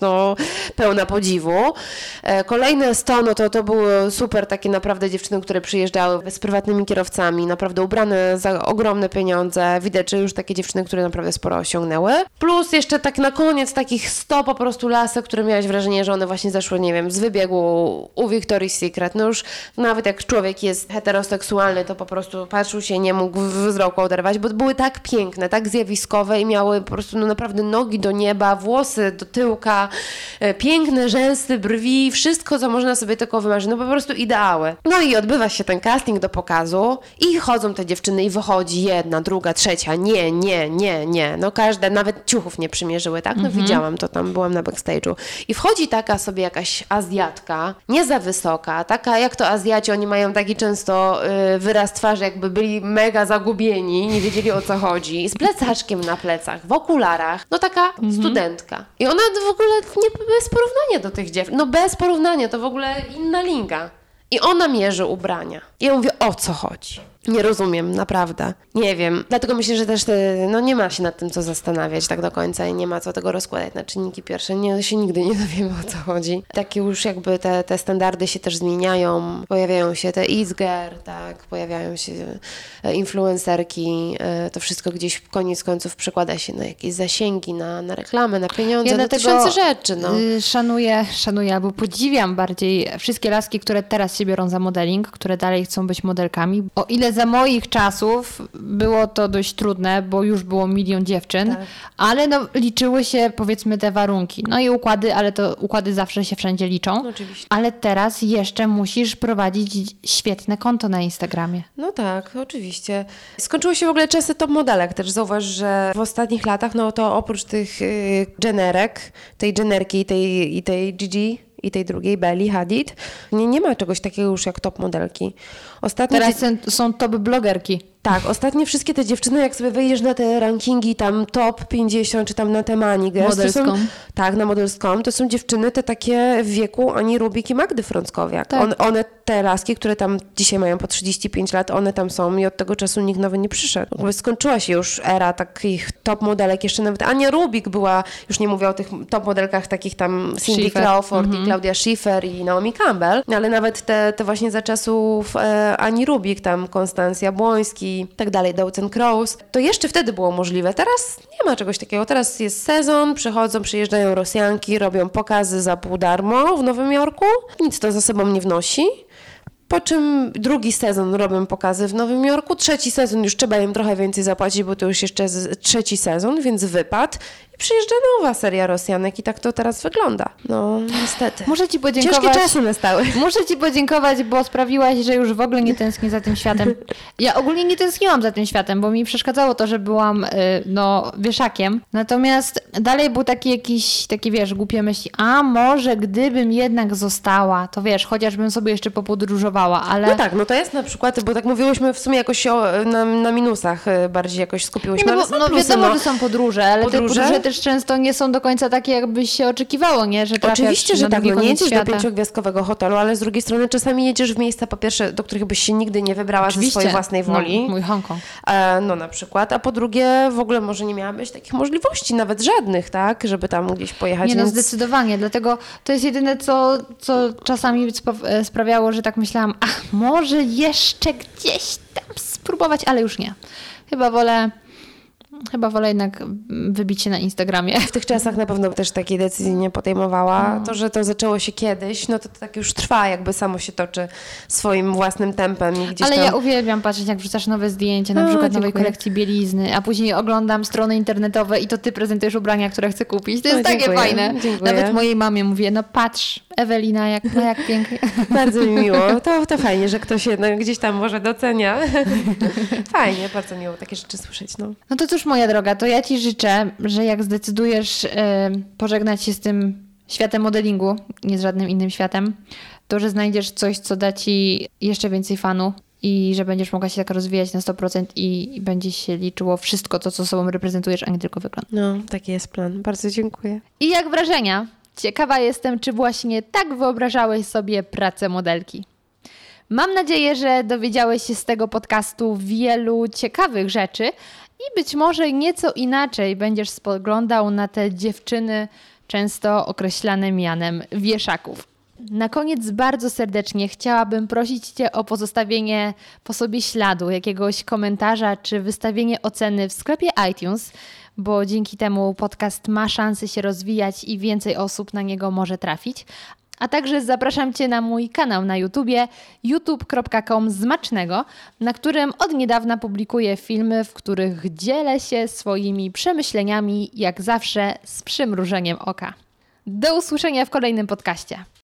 Speaker 1: no, pełna podziwu. E, Kolejne 100, no to, to były super takie naprawdę dziewczyny, które przyjeżdżały z prywatnymi kierowcami, naprawdę ubrane za ogromne pieniądze. Widać, że już takie dziewczyny, które naprawdę sporo osiągnęły. Plus jeszcze tak na koniec takich 100 po prostu lasek, które miałaś wrażenie, że one właśnie zeszły, nie wiem, z wybiegu u Victoria's Secret. No już nawet jak człowiek jest heteroseksualny, to po prostu patrzył się, nie mógł wzroku oderwać, bo były tak piękne, tak zjawiskowe i miały po prostu no naprawdę nogi do nieba, włosy do tyłka, e, piękne rzęsy, brwi, wszystko, co można sobie tylko wymarzyć. No po prostu ideały. No i odbywa się ten casting do pokazu i chodzą te dziewczyny i wychodzi jedna, druga, trzecia. Nie, nie, nie, nie. No każde, nawet ciuchów nie przymierzyły, tak? No widziałam to tam, byłam na backstage'u. I wchodzi taka sobie jakaś Azjatka, nie za wysoka, taka jak to Azjaci, oni mają taki często y, wyraz twarzy, jakby byli mega zagubieni, nie wiedzieli o co chodzi, z plecaczkiem na plecach, w okularach, no taka studentka. I ona w ogóle nie, bez porównania do tych dziewczyn, no bez porównania, to w ogóle inna liga. I ona mierzy ubrania. I ja mówię, o co chodzi? Nie rozumiem, naprawdę. Nie wiem. Dlatego myślę, że też te, no nie ma się nad tym co zastanawiać tak do końca i nie ma co tego rozkładać na czynniki pierwsze. Nie, się nigdy nie dowiemy o co chodzi. Takie już jakby te, te standardy się też zmieniają. Pojawiają się te Eatsger, tak, pojawiają się e, influencerki. E, To wszystko gdzieś koniec końców przekłada się na jakieś zasięgi, na, na reklamę, na pieniądze, na tysiące rzeczy. No.
Speaker 3: y, szanuję, szanuję albo podziwiam bardziej wszystkie laski, które teraz się biorą za modeling, które dalej chcą być modelkami. O ile za moich czasów było to dość trudne, bo już było milion dziewczyn,
Speaker 1: Tak.
Speaker 3: ale no, liczyły się powiedzmy te warunki. No i układy, ale to układy zawsze się wszędzie liczą.
Speaker 1: No oczywiście.
Speaker 3: Ale teraz jeszcze musisz prowadzić świetne konto na Instagramie.
Speaker 1: No tak, oczywiście. Skończyły się w ogóle czasy top modelek. Też zauważ, że w ostatnich latach, no to oprócz tych y, generek, tej generki i tej, i tej Gigi i tej drugiej, Belly Hadid, nie, nie ma czegoś takiego już jak top modelki. Ostatnio
Speaker 3: Teraz są- top blogerki.
Speaker 1: tak, ostatnie wszystkie te dziewczyny, jak sobie wejdziesz na te rankingi tam top 50, czy tam na te Manigers, to są, tak, na Modelską, to są dziewczyny te takie w wieku Ani Rubik i Magdy Frąckowiak.
Speaker 3: Tak.
Speaker 1: On, one, te laski, które tam dzisiaj mają po 35 lat, one tam są i od tego czasu nikt nowy nie przyszedł. Jakby skończyła się już era takich top modelek, jeszcze nawet Ania Rubik była, już nie mówię o tych top modelkach takich tam Cindy
Speaker 3: Schiffer.
Speaker 1: Crawford i Claudia Schiffer i Naomi Campbell, ale nawet te, te właśnie za czasów e, Ani Rubik, tam Konstancja Błoński, tak dalej, Dawson Crows, to jeszcze wtedy było możliwe. Teraz nie ma czegoś takiego. Teraz jest sezon, przychodzą, przyjeżdżają Rosjanki, robią pokazy za pół darmo w Nowym Jorku. Nic to za sobą nie wnosi. Po czym drugi sezon robią pokazy w Nowym Jorku, trzeci sezon już trzeba im trochę więcej zapłacić, bo to już jeszcze trzeci sezon, więc wypad. I przyjeżdża nowa seria Rosjanek i tak to teraz wygląda. No, niestety.
Speaker 3: Muszę ci podziękować.
Speaker 1: Ciężkie czasy nastały.
Speaker 3: Muszę ci podziękować, bo sprawiłaś, że już w ogóle nie tęsknię za tym światem. Ja ogólnie nie tęskniłam za tym światem, bo mi przeszkadzało to, że byłam y, no, wieszakiem. Natomiast dalej był taki jakiś, taki wiesz, głupie myśli, a może gdybym jednak została, to wiesz, chociażbym sobie jeszcze popodróżowała, ale...
Speaker 1: No tak, no to jest na przykład, bo tak mówiłyśmy w sumie jakoś o, na, na minusach y, bardziej jakoś skupiłyśmy,
Speaker 3: No, bo, no
Speaker 1: plusy,
Speaker 3: wiadomo,
Speaker 1: no.
Speaker 3: że są podróże, ale
Speaker 1: Podróże?
Speaker 3: te podróże też często nie są do końca takie, jakbyś się oczekiwało, nie? Że
Speaker 1: Oczywiście, że tak, no nie jedziesz do
Speaker 3: świata.
Speaker 1: pięciogwiazdkowego hotelu, ale z drugiej strony czasami jedziesz w miejsca, po pierwsze, do których byś się nigdy nie wybrała ze swojej własnej woli.
Speaker 3: No, mój Hongkong.
Speaker 1: E, no na przykład, a po drugie w ogóle może nie miałabyś takich możliwości, nawet żadnych, tak, żeby tam gdzieś pojechać.
Speaker 3: Nie no,
Speaker 1: więc...
Speaker 3: zdecydowanie. Dlatego to jest jedyne, co, co czasami e, sprawiało, że tak myślałam, ach, może jeszcze gdzieś tam spróbować, ale już nie. Chyba wolę, chyba wolę jednak wybić się na Instagramie.
Speaker 1: W tych czasach na pewno też takiej decyzji nie podejmowała. To, że to zaczęło się kiedyś, no to, to tak już trwa, jakby samo się toczy swoim własnym tempem i gdzieś
Speaker 3: Ale
Speaker 1: tam...
Speaker 3: ja uwielbiam patrzeć, jak wrzucasz nowe zdjęcia, na
Speaker 1: A,
Speaker 3: przykład nowej
Speaker 1: dziękuję.
Speaker 3: kolekcji bielizny, a później oglądam strony internetowe i to ty prezentujesz ubrania, które chcę kupić. To jest
Speaker 1: O,
Speaker 3: takie
Speaker 1: dziękuję,
Speaker 3: fajne.
Speaker 1: dziękuję.
Speaker 3: Nawet mojej mamie mówię, no patrz, Ewelina, jak, no jak pięknie.
Speaker 1: Bardzo mi miło. To, to fajnie, że ktoś jednak gdzieś tam może docenia. Fajnie, bardzo miło takie rzeczy słyszeć. No.
Speaker 3: No to cóż, moja droga, to ja Ci życzę, że jak zdecydujesz e, pożegnać się z tym światem modelingu, nie z żadnym innym światem, to że znajdziesz coś, co da Ci jeszcze więcej fanu i że będziesz mogła się tak rozwijać na 100% i, i będzie się liczyło wszystko to, co sobą reprezentujesz, a nie tylko wygląd.
Speaker 1: no, taki jest plan. Bardzo dziękuję.
Speaker 3: I jak wrażenia? Ciekawa jestem, czy właśnie tak wyobrażałeś sobie pracę modelki. Mam nadzieję, że dowiedziałeś się z tego podcastu wielu ciekawych rzeczy i być może nieco inaczej będziesz spoglądał na te dziewczyny, często określane mianem wieszaków. Na koniec bardzo serdecznie chciałabym prosić Cię o pozostawienie po sobie śladu, jakiegoś komentarza czy wystawienie oceny w sklepie iTunes, bo dzięki temu podcast ma szansę się rozwijać i więcej osób na niego może trafić. A także zapraszam Cię na mój kanał na YouTubie youtube.com zmacznego, na którym od niedawna publikuję filmy, w których dzielę się swoimi przemyśleniami, jak zawsze z przymrużeniem oka. Do usłyszenia w kolejnym podcaście.